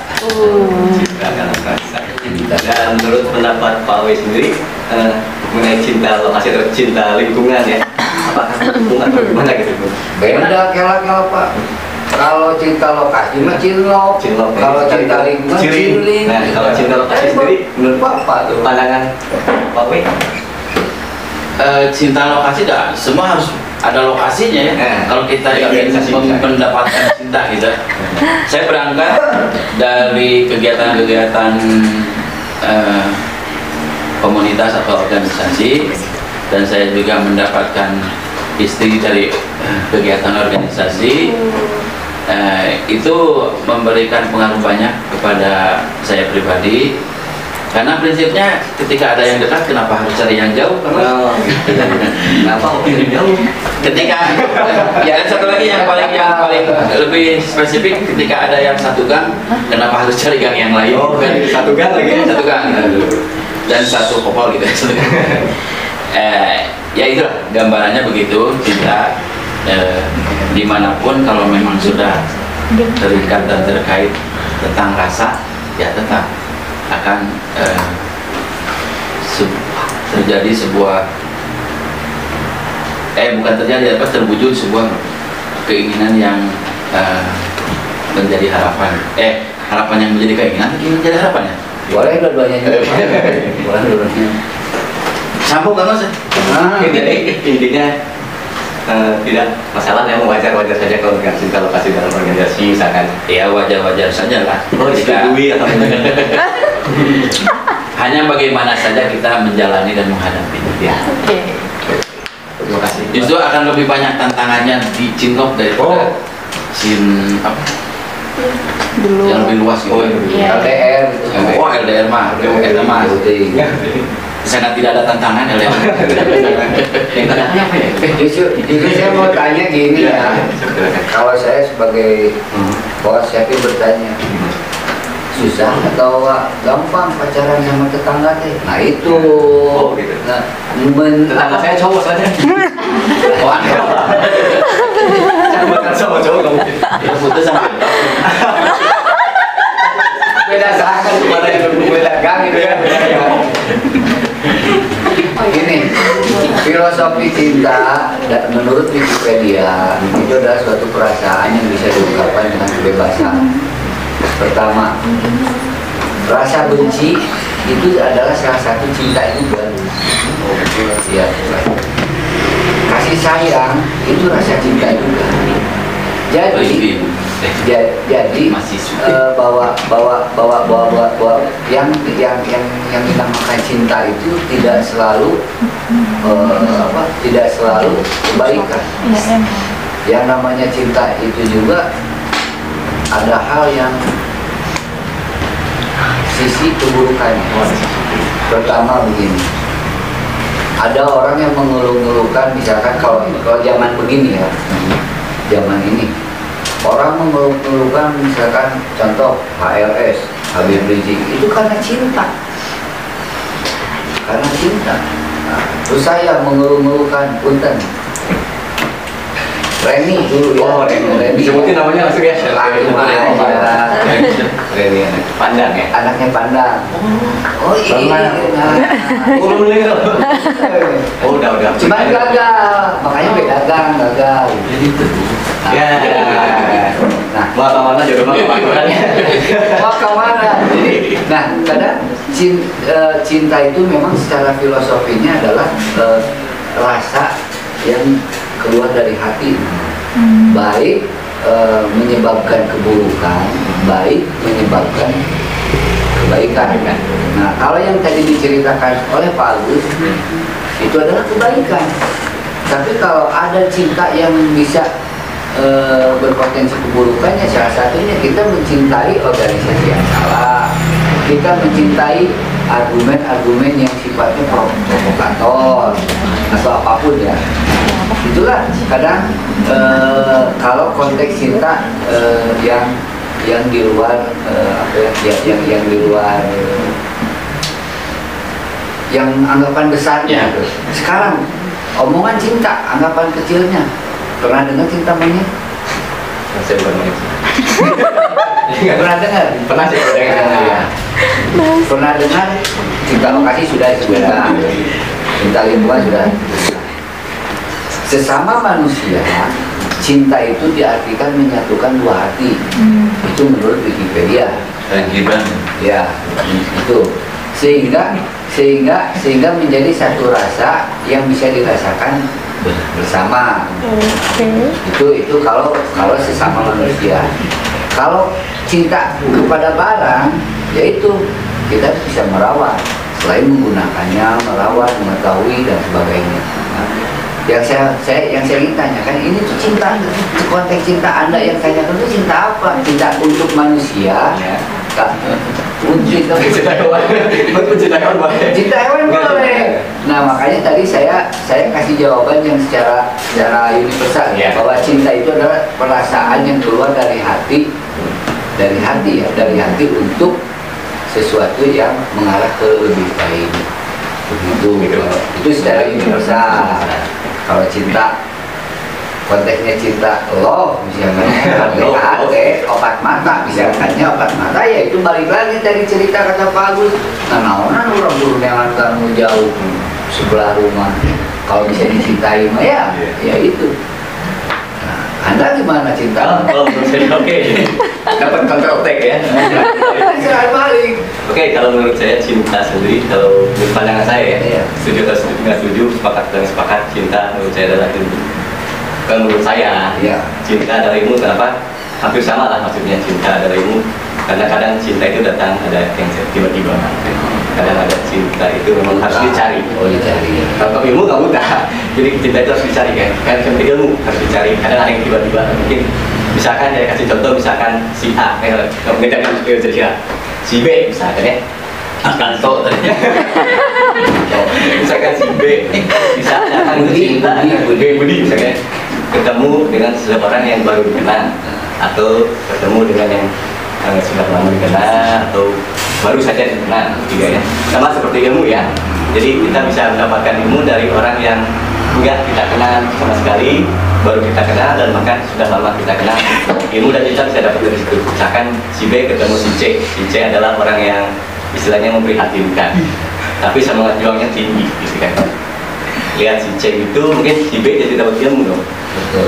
cinta dalam rasa dan menurut pendapat Pak W sendiri eh, mengenai cinta lokasi atau cinta lingkungan ya apakah lingkungan atau gimana gitu? Beda kela-kela pak. Kalau cinta lokasi mah cinlok. Cinlok, ya. Kalau cinta lingkungan Ciling. ciling. Nah, kalau cinta lokasi sendiri, menurut bapak tuh. pandangan Pak W Eh, cinta lokasi dah semua harus ada lokasinya ya. Eh, kalau kita ingin mendapatkan cinta gitu. Saya berangkat dari kegiatan-kegiatan eh, komunitas atau organisasi. Dan saya juga mendapatkan istri dari eh, kegiatan organisasi. Eh, itu memberikan pengaruh banyak kepada saya pribadi karena prinsipnya ketika ada yang dekat kenapa harus cari yang jauh karena Oh, gitu. Kenapa kirim jauh? ketika ya dan satu lagi yang paling yang paling lebih spesifik ketika ada yang satu gang kenapa harus cari gang yang lain Oh, kan satu gang lagi ya? satu gang dan satu kopol gitu satu gang. eh, ya itulah gambarannya begitu cinta eh, di mana pun kalau memang sudah terikat dan terkait tentang rasa ya tetap akan eh, se- terjadi sebuah eh bukan terjadi apa terwujud sebuah keinginan yang eh, menjadi harapan. Eh harapan yang menjadi keinginan atau keinginan menjadi harapan ya? Boleh dua-duanya. Boleh. Dua-duanya. Sambung kan mas? Ah, Jadi intinya eh, tidak masalah yang wajar-wajar saja kalau dengan cinta lokasi dalam organisasi misalkan ya wajar-wajar saja lah oh Jika- disetujui atau hanya bagaimana saja kita menjalani dan menghadapi ya Oke. terima kasih justru akan lebih banyak tantangannya di Cinlok daripada Oh. Cin apa Dulu. yang lebih luas gitu Oh, iya. Iya. LDR gitu. oh LDR mah LDR mah Sana tidak ada tantangan LDR yang terakhir apa ya Justru, justru saya mau tanya gini ya. Kalau saya sebagai bos, saya ingin bertanya, susah atau gampang pacaran sama tetangga teh? Nah itu. Oh, gitu. Nah, men, tetangga saya cowok saja oh aneh bukan sama cowok kamu ya putus sama beda sangat kepada yang berbeda gang gitu ya. Gini, filosofi cinta dan menurut Wikipedia itu adalah suatu perasaan yang bisa diungkapkan dengan kebebasan. Pertama, rasa benci itu adalah salah satu cinta juga. Kasih sayang itu rasa cinta Jadi, ibu Ja- jadi Masih suka. eh, bahwa bahwa bahwa bahwa bahwa, bahwa yang yang yang yang dinamakan cinta itu tidak selalu eh, apa tidak selalu kebaikan Iya, yang namanya cinta itu juga ada hal yang sisi keburukannya pertama begini ada orang yang mengeluh-ngeluhkan misalkan kalau kalau zaman begini ya zaman ini. Orang mengeluh-ngeluhkan misalkan contoh HLS Habib Rizik. Itu karena cinta. Karena cinta. Nah, terus saya mengeluh-ngeluhkan punten Reni dulu ya. Oh, Reni. Disebutin namanya langsung ya? Laki Reni. Reni anak pandang ya? Anaknya pandang. Oh iya nah. oh belum tuh oh udah. Udah cuma gagal. Makanya beda gang gagal. Nah, ya nah. Mau ke mana jodoh mah ke mana mau ke mana jadi nah kadang eh, cinta itu memang secara filosofinya adalah eh, rasa yang keluar dari hati. Baik eh, menyebabkan keburukan baik menyebabkan kebaikan nah kalau yang tadi diceritakan oleh Pak Agus itu adalah kebaikan. Tapi kalau ada cinta yang bisa eh, berpotensi keburukannya salah satunya kita mencintai organisasi yang salah. Kita mencintai argumen-argumen yang sifatnya pro- provokator atau apa pun ya itulah kadang eh, kalau konteks cinta eh, yang yang di luar eh, apa ya yang yang, yang di luar yang anggapan besarnya Ya. gitu. sekarang omongan cinta anggapan kecilnya. Pernah dengar cinta monyet? Saya bukan pernah dengar? Pernah sih pernah dengar. Ya pernah dengar? Cinta lokasi sudah disebutkan cinta lingkungan sudah sesama manusia cinta itu diartikan menyatukan dua hati. Itu menurut Wikipedia. Dan ya itu. Sehingga sehingga sehingga menjadi satu rasa yang bisa dirasakan bersama. Oke. itu itu kalau kalau sesama manusia. Kalau cinta kepada barang yaitu kita bisa merawat. Selain menggunakannya merawat mengetahui dan sebagainya. Nah, yang saya, saya yang saya ingin tanyakan ini tuh cinta konteks cinta anda yang tanyakan itu cinta apa? Cinta untuk manusia ya. Cinta cinta hewan. Cinta hewan boleh. Cinta hewan boleh. Nah makanya tadi saya saya kasih jawaban yang secara secara universal Iya. bahwa cinta itu adalah perasaan yang keluar dari hati dari hati ya dari hati untuk sesuatu yang mengarah ke lebih baik. Begitu. Gitu. itu secara universal kalau cinta konteksnya cinta love misalnya Love, HT obat mata misalkannya obat mata. Ya itu balik lagi tadi cerita kata Pak Agus. Nah naonan orang yang kamu jauh sebelah rumah. Kalau bisa dicintai mah ya ya itu. Nah, anda gimana cinta? Menurut saya oke, dapat counter attack ya. Serah balik Oke, kalau menurut saya cinta sendiri, kalau menurut pandangan saya ya, Iya. setuju atau setuju, nggak setuju, sepakat dan sepakat, cinta menurut saya adalah ilmu. Kalau menurut saya, Iya. cinta adalah ilmu, kenapa? Hampir sama lah maksudnya cinta adalah ilmu. Karena kadang cinta itu datang ada yang tiba-tiba. Kadang ada cinta itu memang harus dicari. oh dicari Kalau ilmu nggak mudah, jadi cinta itu harus dicari kan. Kan seperti ilmu harus dicari. Kadang ada yang tiba-tiba mungkin misalkan saya kasih contoh misalkan si A, eh, kan jadi si A, si B misalkan ya. Akan so misalkan si B ke Budi, cinta, Budi, Budi, misalnya ketemu dengan seseorang yang baru dikenal atau ketemu dengan yang eh, sudah lama dikenal atau baru saja dikenal tiga ya. Sama seperti ilmu ya. Jadi kita bisa mendapatkan ilmu dari orang yang enggak kita kenal sama sekali baru kita kenal dan bahkan sudah lama kita kenal. Ilmu dan kita bisa dapat dari situ. Misalkan si B ketemu si C. Si C adalah orang yang istilahnya memprihatinkan tapi semangat juangnya tinggi gitu kan. Lihat si C itu mungkin si B jadi dapat ilmu dong.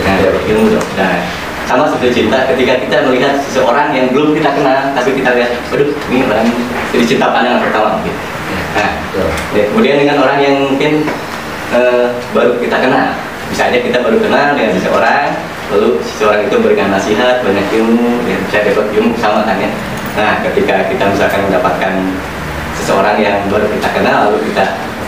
Nah, dapat ilmu dong. Nah, sama seperti cinta ketika kita melihat seseorang yang belum kita kenal, tapi kita lihat, waduh, ini orang jadi cinta pandangan pertama gitu. Nah, ya, kemudian dengan orang yang mungkin eh, baru kita kenal, misalnya kita baru kenal dengan seseorang, lalu seseorang itu memberikan nasihat, banyak ilmu, ya, saya dapat ilmu sama kan ya. Nah, ketika kita misalkan mendapatkan seseorang yang baru kita kenal, lalu kita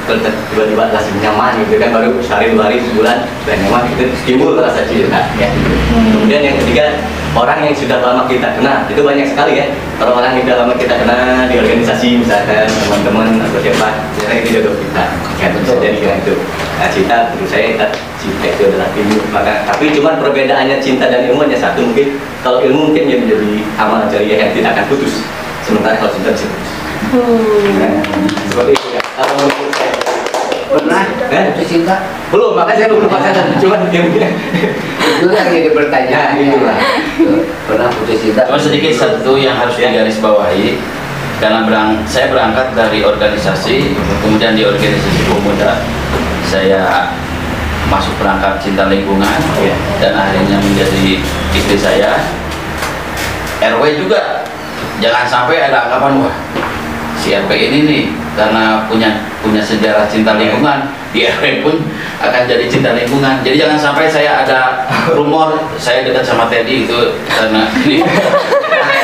tiba-tiba rasa nyaman gitu kan baru sehari dua hari sebulan dan nyaman itu timbul rasa cinta ya. Kemudian yang ketiga orang yang sudah lama kita kenal itu banyak sekali ya. Kalau orang yang sudah lama kita kenal di organisasi misalkan teman-teman atau siapa nah itu jodoh kita. Ya bisa jadi kan itu nah cinta menurut saya kita cinta itu adalah ilmu maka tapi cuma perbedaannya cinta dan ilmu hanya satu mungkin kalau ilmu mungkin dia menjadi amal jariah yang tidak akan putus. Sementara kalau cinta bisa putus. Nah, seperti itu ya. Kalau menurut saya? Pernah? Eh? putus cinta? Belum makanya saya belum pacaran cuma ilmunya itu yang jadi pertanyaan. Ya, itulah. Pernah putus cinta? Cuma sedikit satu yang harus digarisbawahi. Karena berang, saya berangkat dari organisasi, kemudian di organisasi pemuda saya masuk perangkat cinta lingkungan Iya. dan akhirnya menjadi istri saya. RW juga jangan sampai ada anggapan wah si RW ini nih karena punya punya sejarah cinta lingkungan di RW pun akan jadi cinta lingkungan. Jadi jangan sampai saya ada rumor saya dekat sama Teddy itu karena ini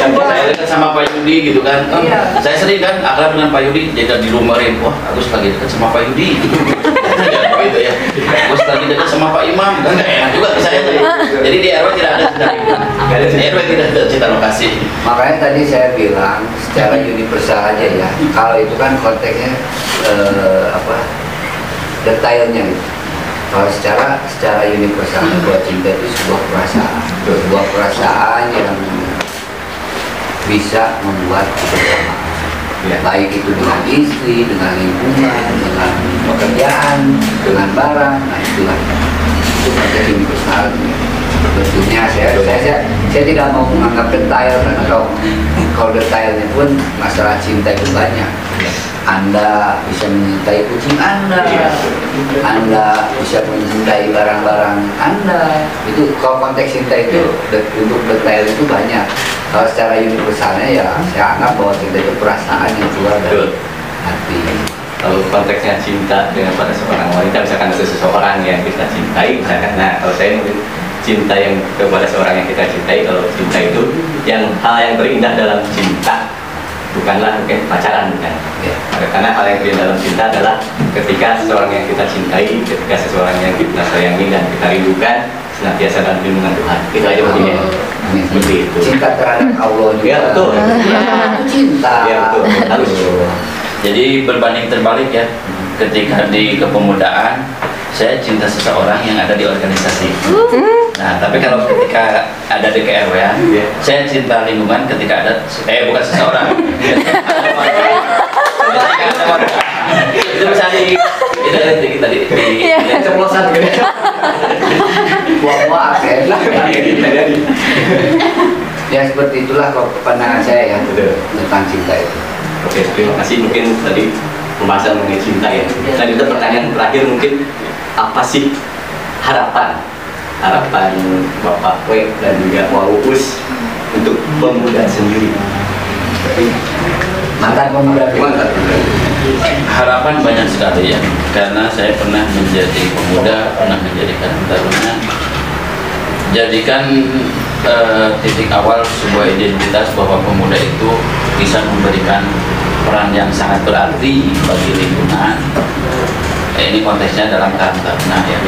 saya dekat sama Pak Yudi gitu kan. Oh, Iya. Saya sering kan akrab dengan Pak Yudi jadi dirumorin, wah Agus lagi dekat sama Pak Yudi. Ya, gitu ya. Agus lagi dekat sama Pak Imam kan nggak enak juga ke saya. Jadi di RW tidak ada lingkungan. Di RW tidak ada cinta lokasi. makanya tadi saya bilang secara universal aja ya kalau itu kan konteksnya eh, apa detailnya gitu. kalau secara secara universal buat cinta itu sebuah perasaan sebuah perasaan yang bisa membuat kebersamaan Ya. baik itu dengan istri, dengan lingkungan, dengan pekerjaan, dengan barang, nah itulah itu konteks universal. Tentunya saya, saya, saya, saya tidak mau menganggap detail karena kalau, kalau detailnya pun masalah cinta itu banyak. Anda bisa mencintai kucing Anda, Iya. Anda bisa mencintai barang-barang Anda. Itu kalau konteks cinta itu de- untuk detail itu banyak. Kalau secara universalnya ya saya anggap bahwa cinta itu perasaan yang keluar dari hati. kalau konteksnya cinta dengan pada seorang wanita misalkan ada seseorang yang kita cintai misalkan nah kalau saya mungkin cinta yang kepada seorang yang kita cintai kalau cinta itu yang hal yang terindah dalam cinta bukanlah mungkin pacaran bukan Ya. karena hal yang terindah dalam cinta adalah ketika seseorang yang kita cintai ketika seseorang yang kita sayangi dan kita rindukan senantiasa dalam lindungan Tuhan itu aja mungkin ya seperti itu Cinta terhadap Allah juga. Ya, betul. Ya, itu cinta. Ya, betul. Harus. Jadi berbanding terbalik ya, ketika di kepemudaan saya cinta seseorang yang ada di organisasi. Nah, tapi kalau ketika ada di KRW, Iya. saya cinta lingkungan ketika ada, eh bukan seseorang. Itu bisa di, itu di kita di, di, Iya. di- ceplosan gitu buah-buah ya. ya seperti itulah kok pandangan saya ya tentang cinta itu. Oke, terima kasih mungkin tadi pembahasan mengenai cinta ya. Selanjutnya pertanyaan terakhir mungkin apa sih harapan harapan Bapak Kwe dan juga Wawus untuk pemuda sendiri? Mantan pemuda. Gimana? harapan banyak sekali ya karena saya pernah menjadi pemuda pernah menjadi taruna jadikan eh, titik awal sebuah identitas bahwa pemuda itu bisa memberikan peran yang sangat berarti bagi lingkungan. Eh, ini konteksnya dalam taruna ya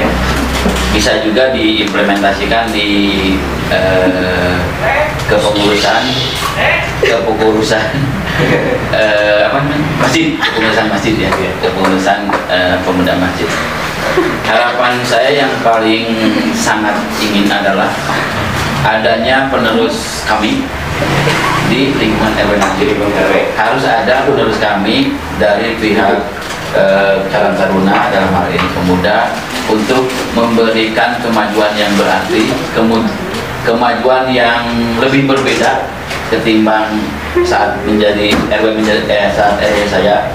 bisa juga diimplementasikan di eh, kepengurusan kepengurusan eh, apa namanya? Masjid kepengurusan masjid ya kepengurusan eh, pemuda masjid. Harapan saya yang paling sangat ingin adalah adanya penerus kami di lingkungan RW Masjid harus ada penerus kami dari pihak eh, Karang Taruna dalam hal ini pemuda untuk memberikan kemajuan yang berarti kemajuan yang lebih berbeda ketimbang saat menjadi RW menjadi eh, saat RW saya.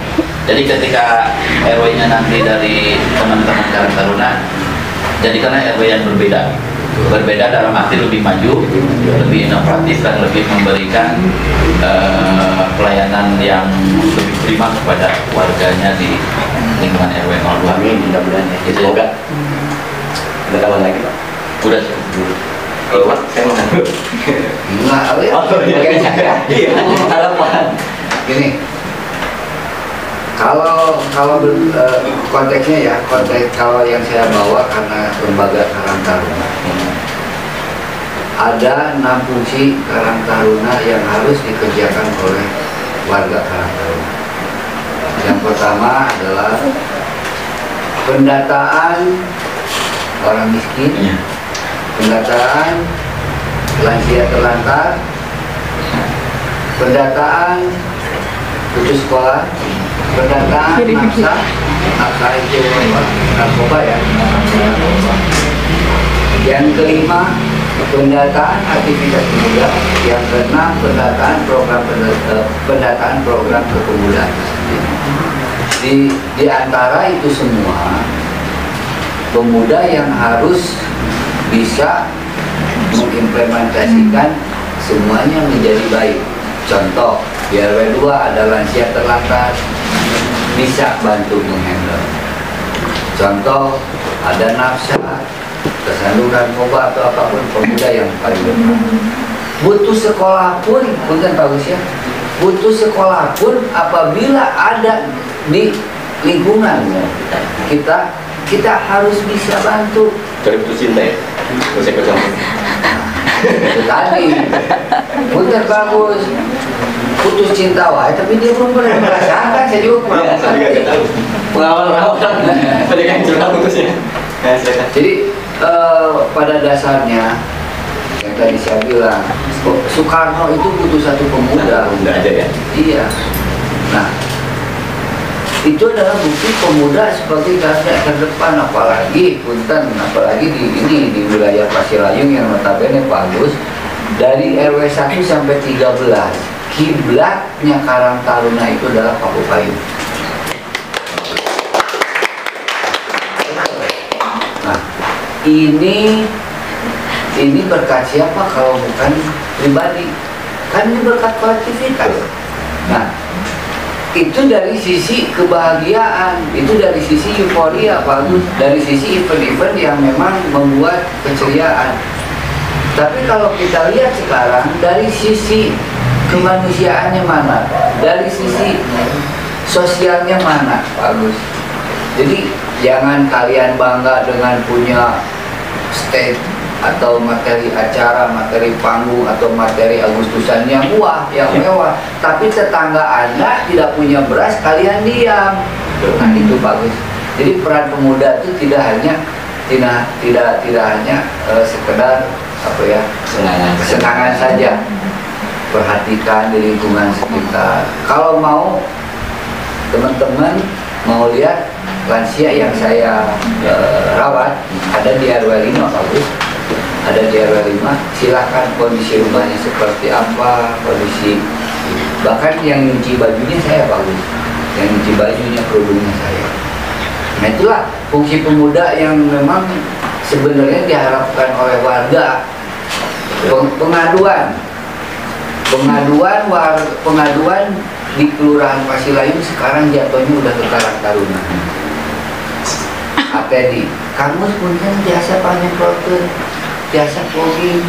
Jadi ketika RW-nya nanti dari teman-teman Karang Taruna jadikanlah RW yang berbeda. Berbeda dalam arti lebih maju lebih inovatif dan lebih memberikan eh, pelayanan yang lebih prima kepada warganya di lingkungan RW 02 Amin, mudah-mudahan ya. Gitu ya. Semoga. Ada tambahan lagi Pak? udah Kalau Pak, saya mau nanya. Enggak, apa ya? Oh, iya. Saya. Iya, harapan. Gini, kalau kalau eh, konteksnya ya konteks kalau yang saya bawa karena lembaga Karang Taruna ada enam fungsi Karang Taruna yang harus dikerjakan oleh warga Karang Taruna. Yang pertama adalah pendataan orang miskin, Iya. pendataan lansia terlantar, pendataan putus sekolah, pendataan naksa, naksa itu narkoba ya, narkoba. Yang kelima pendataan aktivitas pemuda, yang keenam pendataan program eh, pendataan program kepemudaan. Di di antara itu semua pemuda yang harus bisa mengimplementasikan semuanya menjadi baik. Contoh, di RW 2 ada lansia terlantar, bisa bantu menghandle. Contoh, ada nafsa, kesanduran narkoba atau apa pun pemuda yang paling depan. Butuh sekolah pun, bukan bagus ya, butuh sekolah pun apabila ada di lingkungan kita kita harus bisa bantu Dari putus cinta ya? Saya itu tadi Punten bagus putus cinta wae tapi dia belum pernah merasakan saya juga kurang Iya, saya juga tahu. Pengalaman-pengalaman. Banyak yang curhat putusnya. Ya, silakan. Jadi eh, pada dasarnya yang tadi saya bilang Soekarno itu butuh satu pemuda. Udah aja ya. Iya. Nah itu adalah bukti pemuda sebagai garda terdepan apalagi punten apalagi di ini di wilayah Pasir Layung yang notabene bagus dari RW 1 sampai 13 kiblatnya Karang Taruna itu adalah Paku Payu. Ini ini berkat siapa kalau bukan pribadi? Kan ini berkat kolektivitas. Nah, itu dari sisi kebahagiaan, itu dari sisi euforia, bagus, dari sisi event-event yang memang membuat keceriaan. Tapi kalau kita lihat sekarang dari sisi kemanusiaannya mana, dari sisi sosialnya mana, bagus. Jadi jangan kalian bangga dengan punya stage atau materi acara, materi panggung atau materi Agustusan yang wah, yang mewah. Tapi tetangga Anda tidak punya beras, kalian diam. Nah itu bagus. Jadi peran pemuda itu tidak hanya tidak tidak tidak hanya eh, sekedar apa ya Kesenangan. kesenangan saja. Perhatikan di lingkungan sekitar. Kalau mau teman-teman mau lihat lansia yang saya eh, rawat ada di RW 5 bagus ada di RW 5 silahkan kondisi rumahnya seperti apa kondisi bahkan yang nyuci bajunya saya bagus yang nyuci bajunya kerudungnya saya. Nah itulah fungsi pemuda yang memang sebenarnya diharapkan oleh warga. Peng- pengaduan. Pengaduan war, pengaduan di kelurahan Pasilayung sekarang jatuhnya udah ke Karang Taruna APD kamu punten biasa panen protein biasa fogging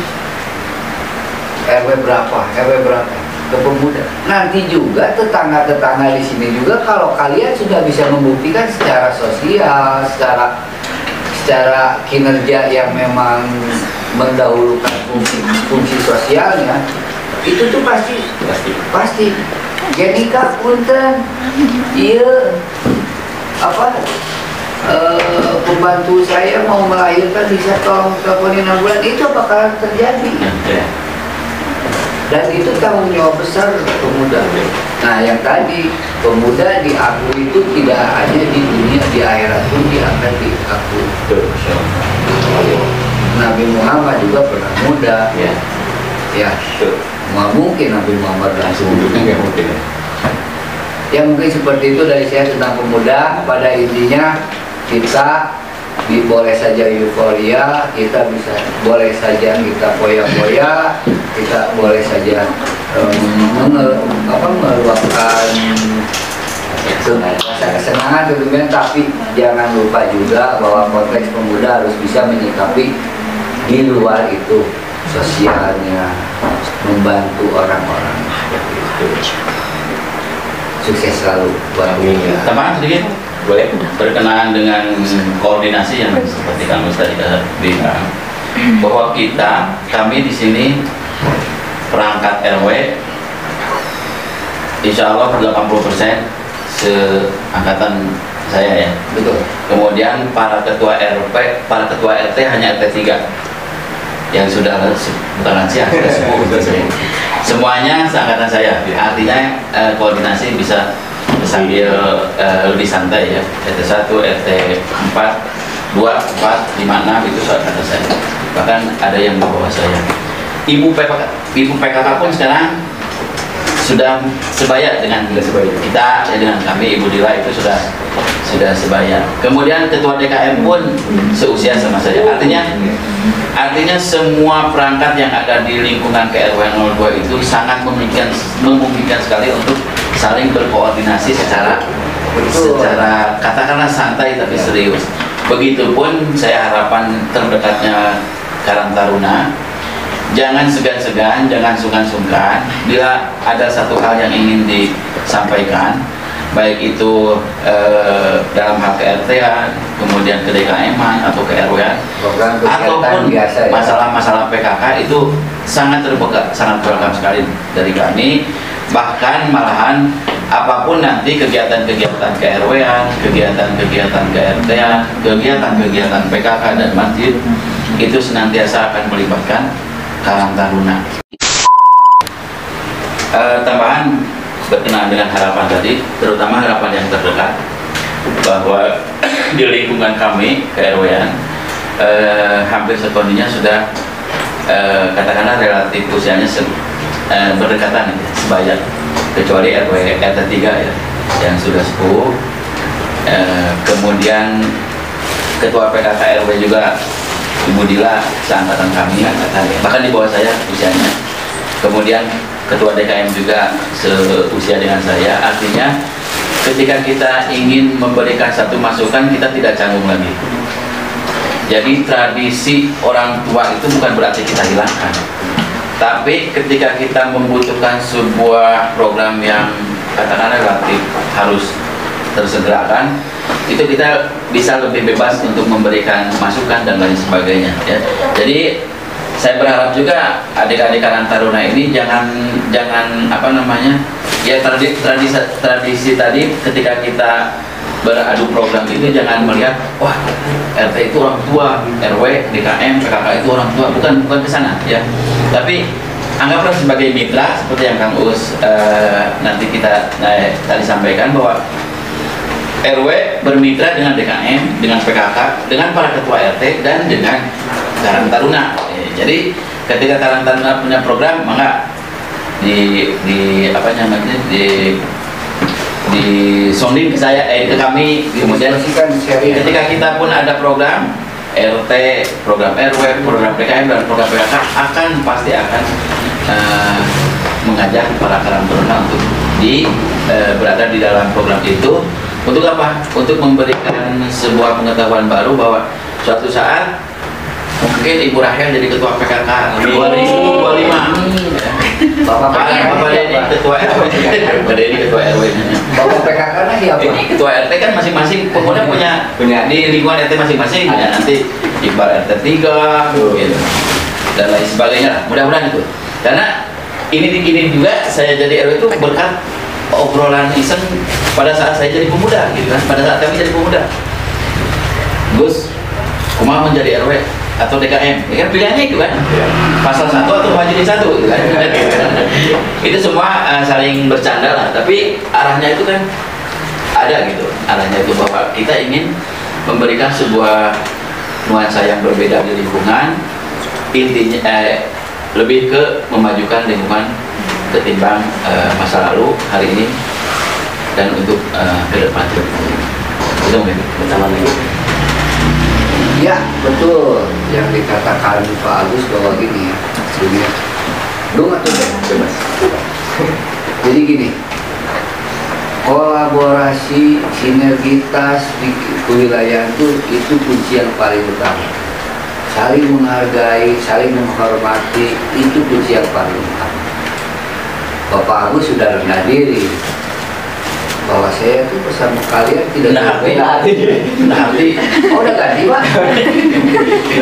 RW berapa? RW berapa? Ke pemuda nanti juga tetangga-tetangga di sini juga kalau kalian sudah bisa membuktikan secara sosial secara secara kinerja yang memang mendahulukan fungsi fungsi sosialnya itu tuh pasti pasti. pasti. Jadi kak punten. Iya. Apa pembantu saya mau melahirkan bisa tolong teleponin ambulan itu bakalan terjadi. Dan itu tanggung jawab besar pemuda. Nah yang tadi pemuda diakui itu tidak hanya di dunia di akhirat pun dia akan diakui. Nabi Muhammad juga pernah muda. Ya. Ya. Nggak mungkin Nabi Muhammad langsung nggak mungkin. Ya mungkin seperti itu dari saya tentang pemuda. Pada intinya kita di- boleh saja euforia, kita bisa boleh saja kita foya-foya, kita boleh saja menge- apa, meluapkan rasa kesenangan tentunya, tapi jangan lupa juga bahwa konteks pemuda harus bisa menyikapi di luar itu sosialnya, membantu orang-orang. Sukses selalu buat Amin. Tambahan sedikit boleh? Berkenaan dengan koordinasi yang seperti kamu tadi bilang bahwa kita kami di sini perangkat RW Insya Allah 80% seangkatan saya ya. Betul. kemudian para ketua RP para ketua RT hanya RT 3 yang sudah bukan lansia sudah sepuh semuanya seangkatan saya. Artinya eh, koordinasi bisa sambil eh, lebih santai ya RT 1 RT 4 2 4 5 6 itu seangkatan saya bahkan ada yang di bawah saya ibu PKK ibu PKK pun sekarang sudah sebaya dengan sebaya. kita ya dengan kami Ibu Dila itu sudah sudah sebaya. Kemudian ketua DKM pun seusia sama saya. Artinya artinya semua perangkat yang ada di lingkungan KRW 02 itu sangat memungkinkan memungkinkan sekali untuk saling berkoordinasi secara Betul. secara katakanlah santai tapi serius. Begitupun saya harapan terdekatnya Karang Taruna jangan segan-segan, jangan sungkan-sungkan. Bila ada satu hal yang ingin disampaikan, baik itu eh, dalam hal KRT kemudian ke DKM atau ke RW ataupun ya. masalah-masalah PKK itu sangat terbuka, sangat welcome sekali dari kami. Bahkan malahan apa pun nanti kegiatan-kegiatan KRW, kegiatan-kegiatan KRT, kegiatan-kegiatan PKK dan masjid itu senantiasa akan melibatkan Karang Taruna. Eh, tambahan berkenaan dengan harapan tadi, terutama harapan yang terdekat bahwa di lingkungan kami KRW eh, hampir sepenuhnya sudah eh, katakanlah relatif usianya eh, berdekatan ya, sebaya kecuali RW RT 3 ya yang sudah sepuh. Eh, kemudian ketua PKK RW juga Ibu Dila seangkatan kami angkatan bahkan di bawah saya usianya. Kemudian ketua DKM juga seusia dengan saya. Artinya ketika kita ingin memberikan satu masukan kita tidak canggung lagi. Jadi tradisi orang tua itu bukan berarti kita hilangkan tapi ketika kita membutuhkan sebuah program yang katakanlah relatif harus tersegerakan itu kita bisa lebih bebas untuk memberikan masukan dan lain sebagainya ya. Jadi saya berharap juga adik-adik Karang Taruna ini jangan jangan apa namanya ya tradisi tradisi, tradisi tadi ketika kita beradu program itu jangan melihat wah RT itu orang tua RW DKM PKK itu orang tua bukan bukan ke sana ya tapi anggaplah sebagai mitra seperti yang Kang Us eh, nanti kita eh, tadi sampaikan bahwa RW bermitra dengan DKM, dengan PKK, dengan para ketua RT dan dengan Karang Taruna. Eh, Jadi ketika Karang Taruna punya program, maka di di apa namanya di di sounding ke saya eh ke kami. Kemudian ketika kita pun ada program RT, program RW, program PKM dan program PKK akan pasti akan eh, mengajak para karang taruna untuk di eh, berada di dalam program itu. Untuk apa? Untuk memberikan sebuah pengetahuan baru bahwa suatu saat mungkin Ibu Rahel jadi ketua PKK 2025 Bapak Pak siapa? ketua RW Bapak Denny ketua RW Bapak ketua RT kan masing-masing pemuda punya Punya. di lingkungan RT masing-masing ya nanti Iqbal RT 3 gitu dan lain sebagainya mudah-mudahan itu karena ini ini juga saya jadi RW itu berkat obrolan iseng pada saat saya jadi pemuda gitu kan pada saat kami jadi pemuda Gus kumaha menjadi RW atau DKM ya kan pilihannya itu kan. Pasal satu atau majelis satu gitu kan. Itu semua eh, saling bercanda lah. Tapi arahnya itu kan ada gitu. Arahnya itu bahwa kita ingin memberikan sebuah nuansa yang berbeda di lingkungan. Intinya eh, lebih ke memajukan lingkungan ketimbang eh, masa lalu hari ini dan untuk eh, ke depan. Itu mungkin lagi. Ya, betul. Yang dikatakan Pak Agus bahwa gini ya, sebelumnya. Lu nggak tuh deh, bebas. Jadi gini, kolaborasi, sinergitas di kewilayahan itu itu kunci yang paling utama. Saling menghargai, saling menghormati, itu kunci yang paling utama. Bapak Agus sudah rendah diri bahwa saya itu bersama kalian tidak rendah hati. rendah hati. Oh udah ganti pak?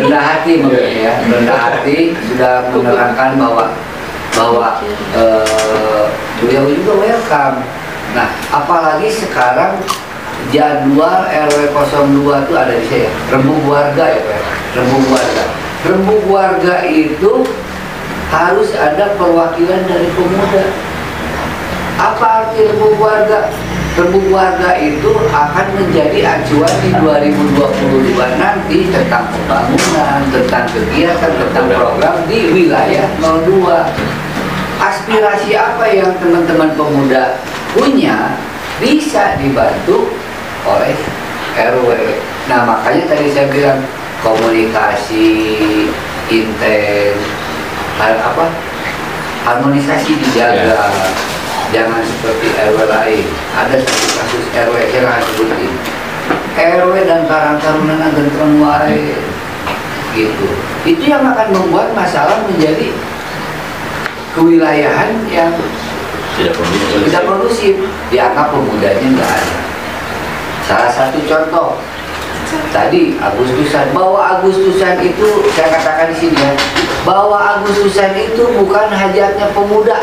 rendah hati maksudnya ya rendah hati sudah menerangkan bahwa bahwa eh, beliau juga welcome. Nah apalagi sekarang jadwal RW 02 itu ada di saya. Rembuk warga ya Pak? Rembuk warga. Rembuk warga itu harus ada perwakilan dari pemuda. Apa arti rembuk warga? Rembuk warga itu akan menjadi acuan di 2022 nanti tentang pembangunan, tentang kegiatan, tentang program di wilayah 02. Aspirasi apa yang teman-teman pemuda punya bisa dibantu oleh RW. Nah makanya tadi saya bilang komunikasi intens, apa harmonisasi dijaga jangan seperti RW lain. Ada satu kasus RW nggak sebutin. RW dan karang taruna dan wae gitu. Itu yang akan membuat masalah menjadi kewilayahan yang tidak perlu tidak kondusif. Dianggap pemudanya nggak ada. Salah satu contoh. Tadi Agustusan. Bahwa Agustusan itu saya katakan di sini ya bahwa Agustusan itu bukan hajatnya pemuda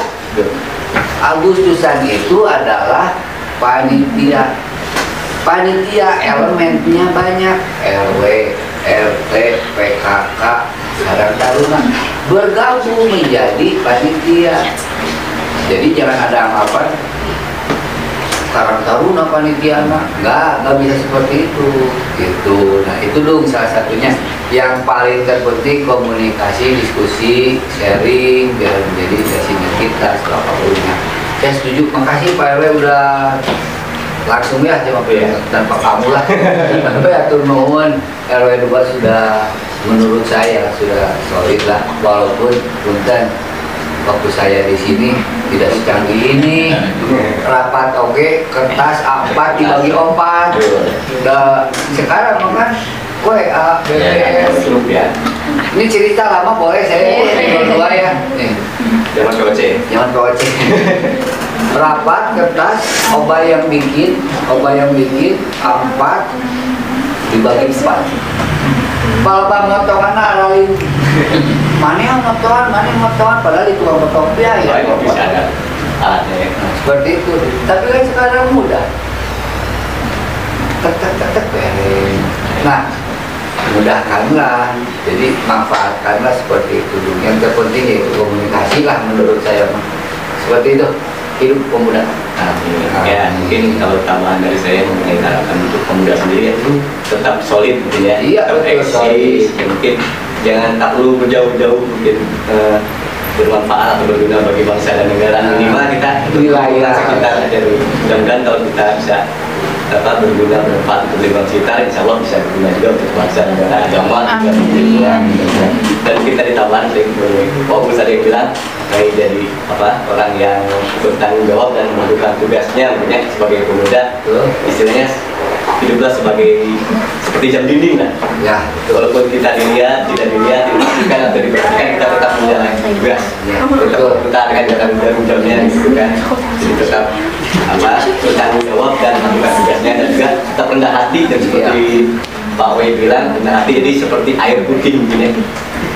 Agustusan itu adalah panitia. Panitia elemennya banyak. RW RT PKK Karang Taruna bergabung menjadi panitia. Jadi jangan ada anggapan Karang Taruna panitia mah nggak nggak bisa seperti itu. Gitu. Nah itu dong salah satunya. Yang paling terpenting komunikasi diskusi sharing biar menjadi sinergitas apa pun saya setuju. Makasih Pak RW udah langsung ya cuma Iya. tanpa kamu lah. Tapi atur nuhun RW 2 sudah menurut saya sudah solid lah. Walaupun punten waktu saya di sini tidak secanggih ini. Rapat oke kertas A4 dibagi empat. Udah sekarang kan WA Ya, BBM Grup ya. ini cerita lama boleh saya dua ya. Nih Zaman KOC. jangan KOC rapat kertas oba yang bikin oba yang bikin empat dibagi empat. Balba motongan aralin mana yang motongan mana yang motongan padahal itu tukang potong biaya Baik, bisa ada alatnya. Seperti itu. Tapi kan sekarang mudah. Tek tek tek tek. Nah mudahkanlah jadi manfaatkanlah seperti itu. Yang terpenting yaitu komunikasi lah menurut saya. Seperti itu. Hidup pemuda. Nah, ya mungkin kalau tambahan dari saya mengenai harapan untuk pemuda sendiri itu tetap solid mungkin ya. Iya, tetap betul, eksis solid. Ya, mungkin jangan tak perlu berjauh-jauh mungkin eh, bermanfaat atau berguna bagi bangsa dan negara. Nah, minimal kita wilayah. sekitar aja mudah-mudahan kalau kita bisa apa berguna bermanfaat untuk lingkungan sekitar insya Allah bisa berguna juga untuk bangsa negara. Agama juga dan kita ditambahan sih Pak Gus tadi yang bilang jadi apa orang yang bertanggung jawab dan melakukan tugasnya punya sebagai pemuda istilahnya hiduplah sebagai seperti jam dinding lah Ya, betul. walaupun kita dilihat tidak dilihat diperhatikan atau diperhatikan kita tetap menjalani tugas. Ya, tetap akan jalan jamnya gitu kan. Jadi tetap apa bertanggung jawab dan melakukan tugasnya dan juga tetap rendah hati dan seperti Pak Wei bilang rendah hati jadi seperti air putih mungkin ya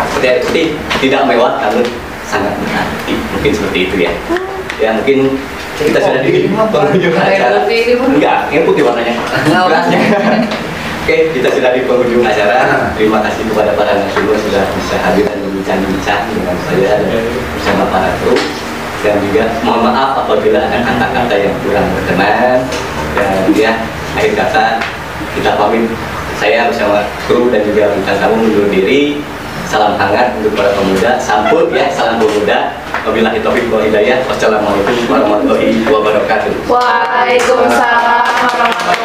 seperti air putih tidak mewah namun sangat rendah hati. Mungkin seperti itu ya. Ya mungkin kita sudah di penghujung acara enggak ini putih warnanya. Gelasnya. Oke, kita sudah di penghujung acara. Terima kasih kepada para narasumber sudah bisa hadir dan berbincang-bincang dengan saya dan bersama para kru. Dan juga mohon maaf apabila ada kata-kata yang kurang berkenan. Dan ya, akhir kata kita pamit. Saya bersama kru dan juga bintang tamu mundur diri. Salam hangat untuk para pemuda. Sampur ya, salam pemuda. Wabillahi taufiq wal hidayah. Wassalamualaikum warahmatullahi wabarakatuh. Waalaikumsalam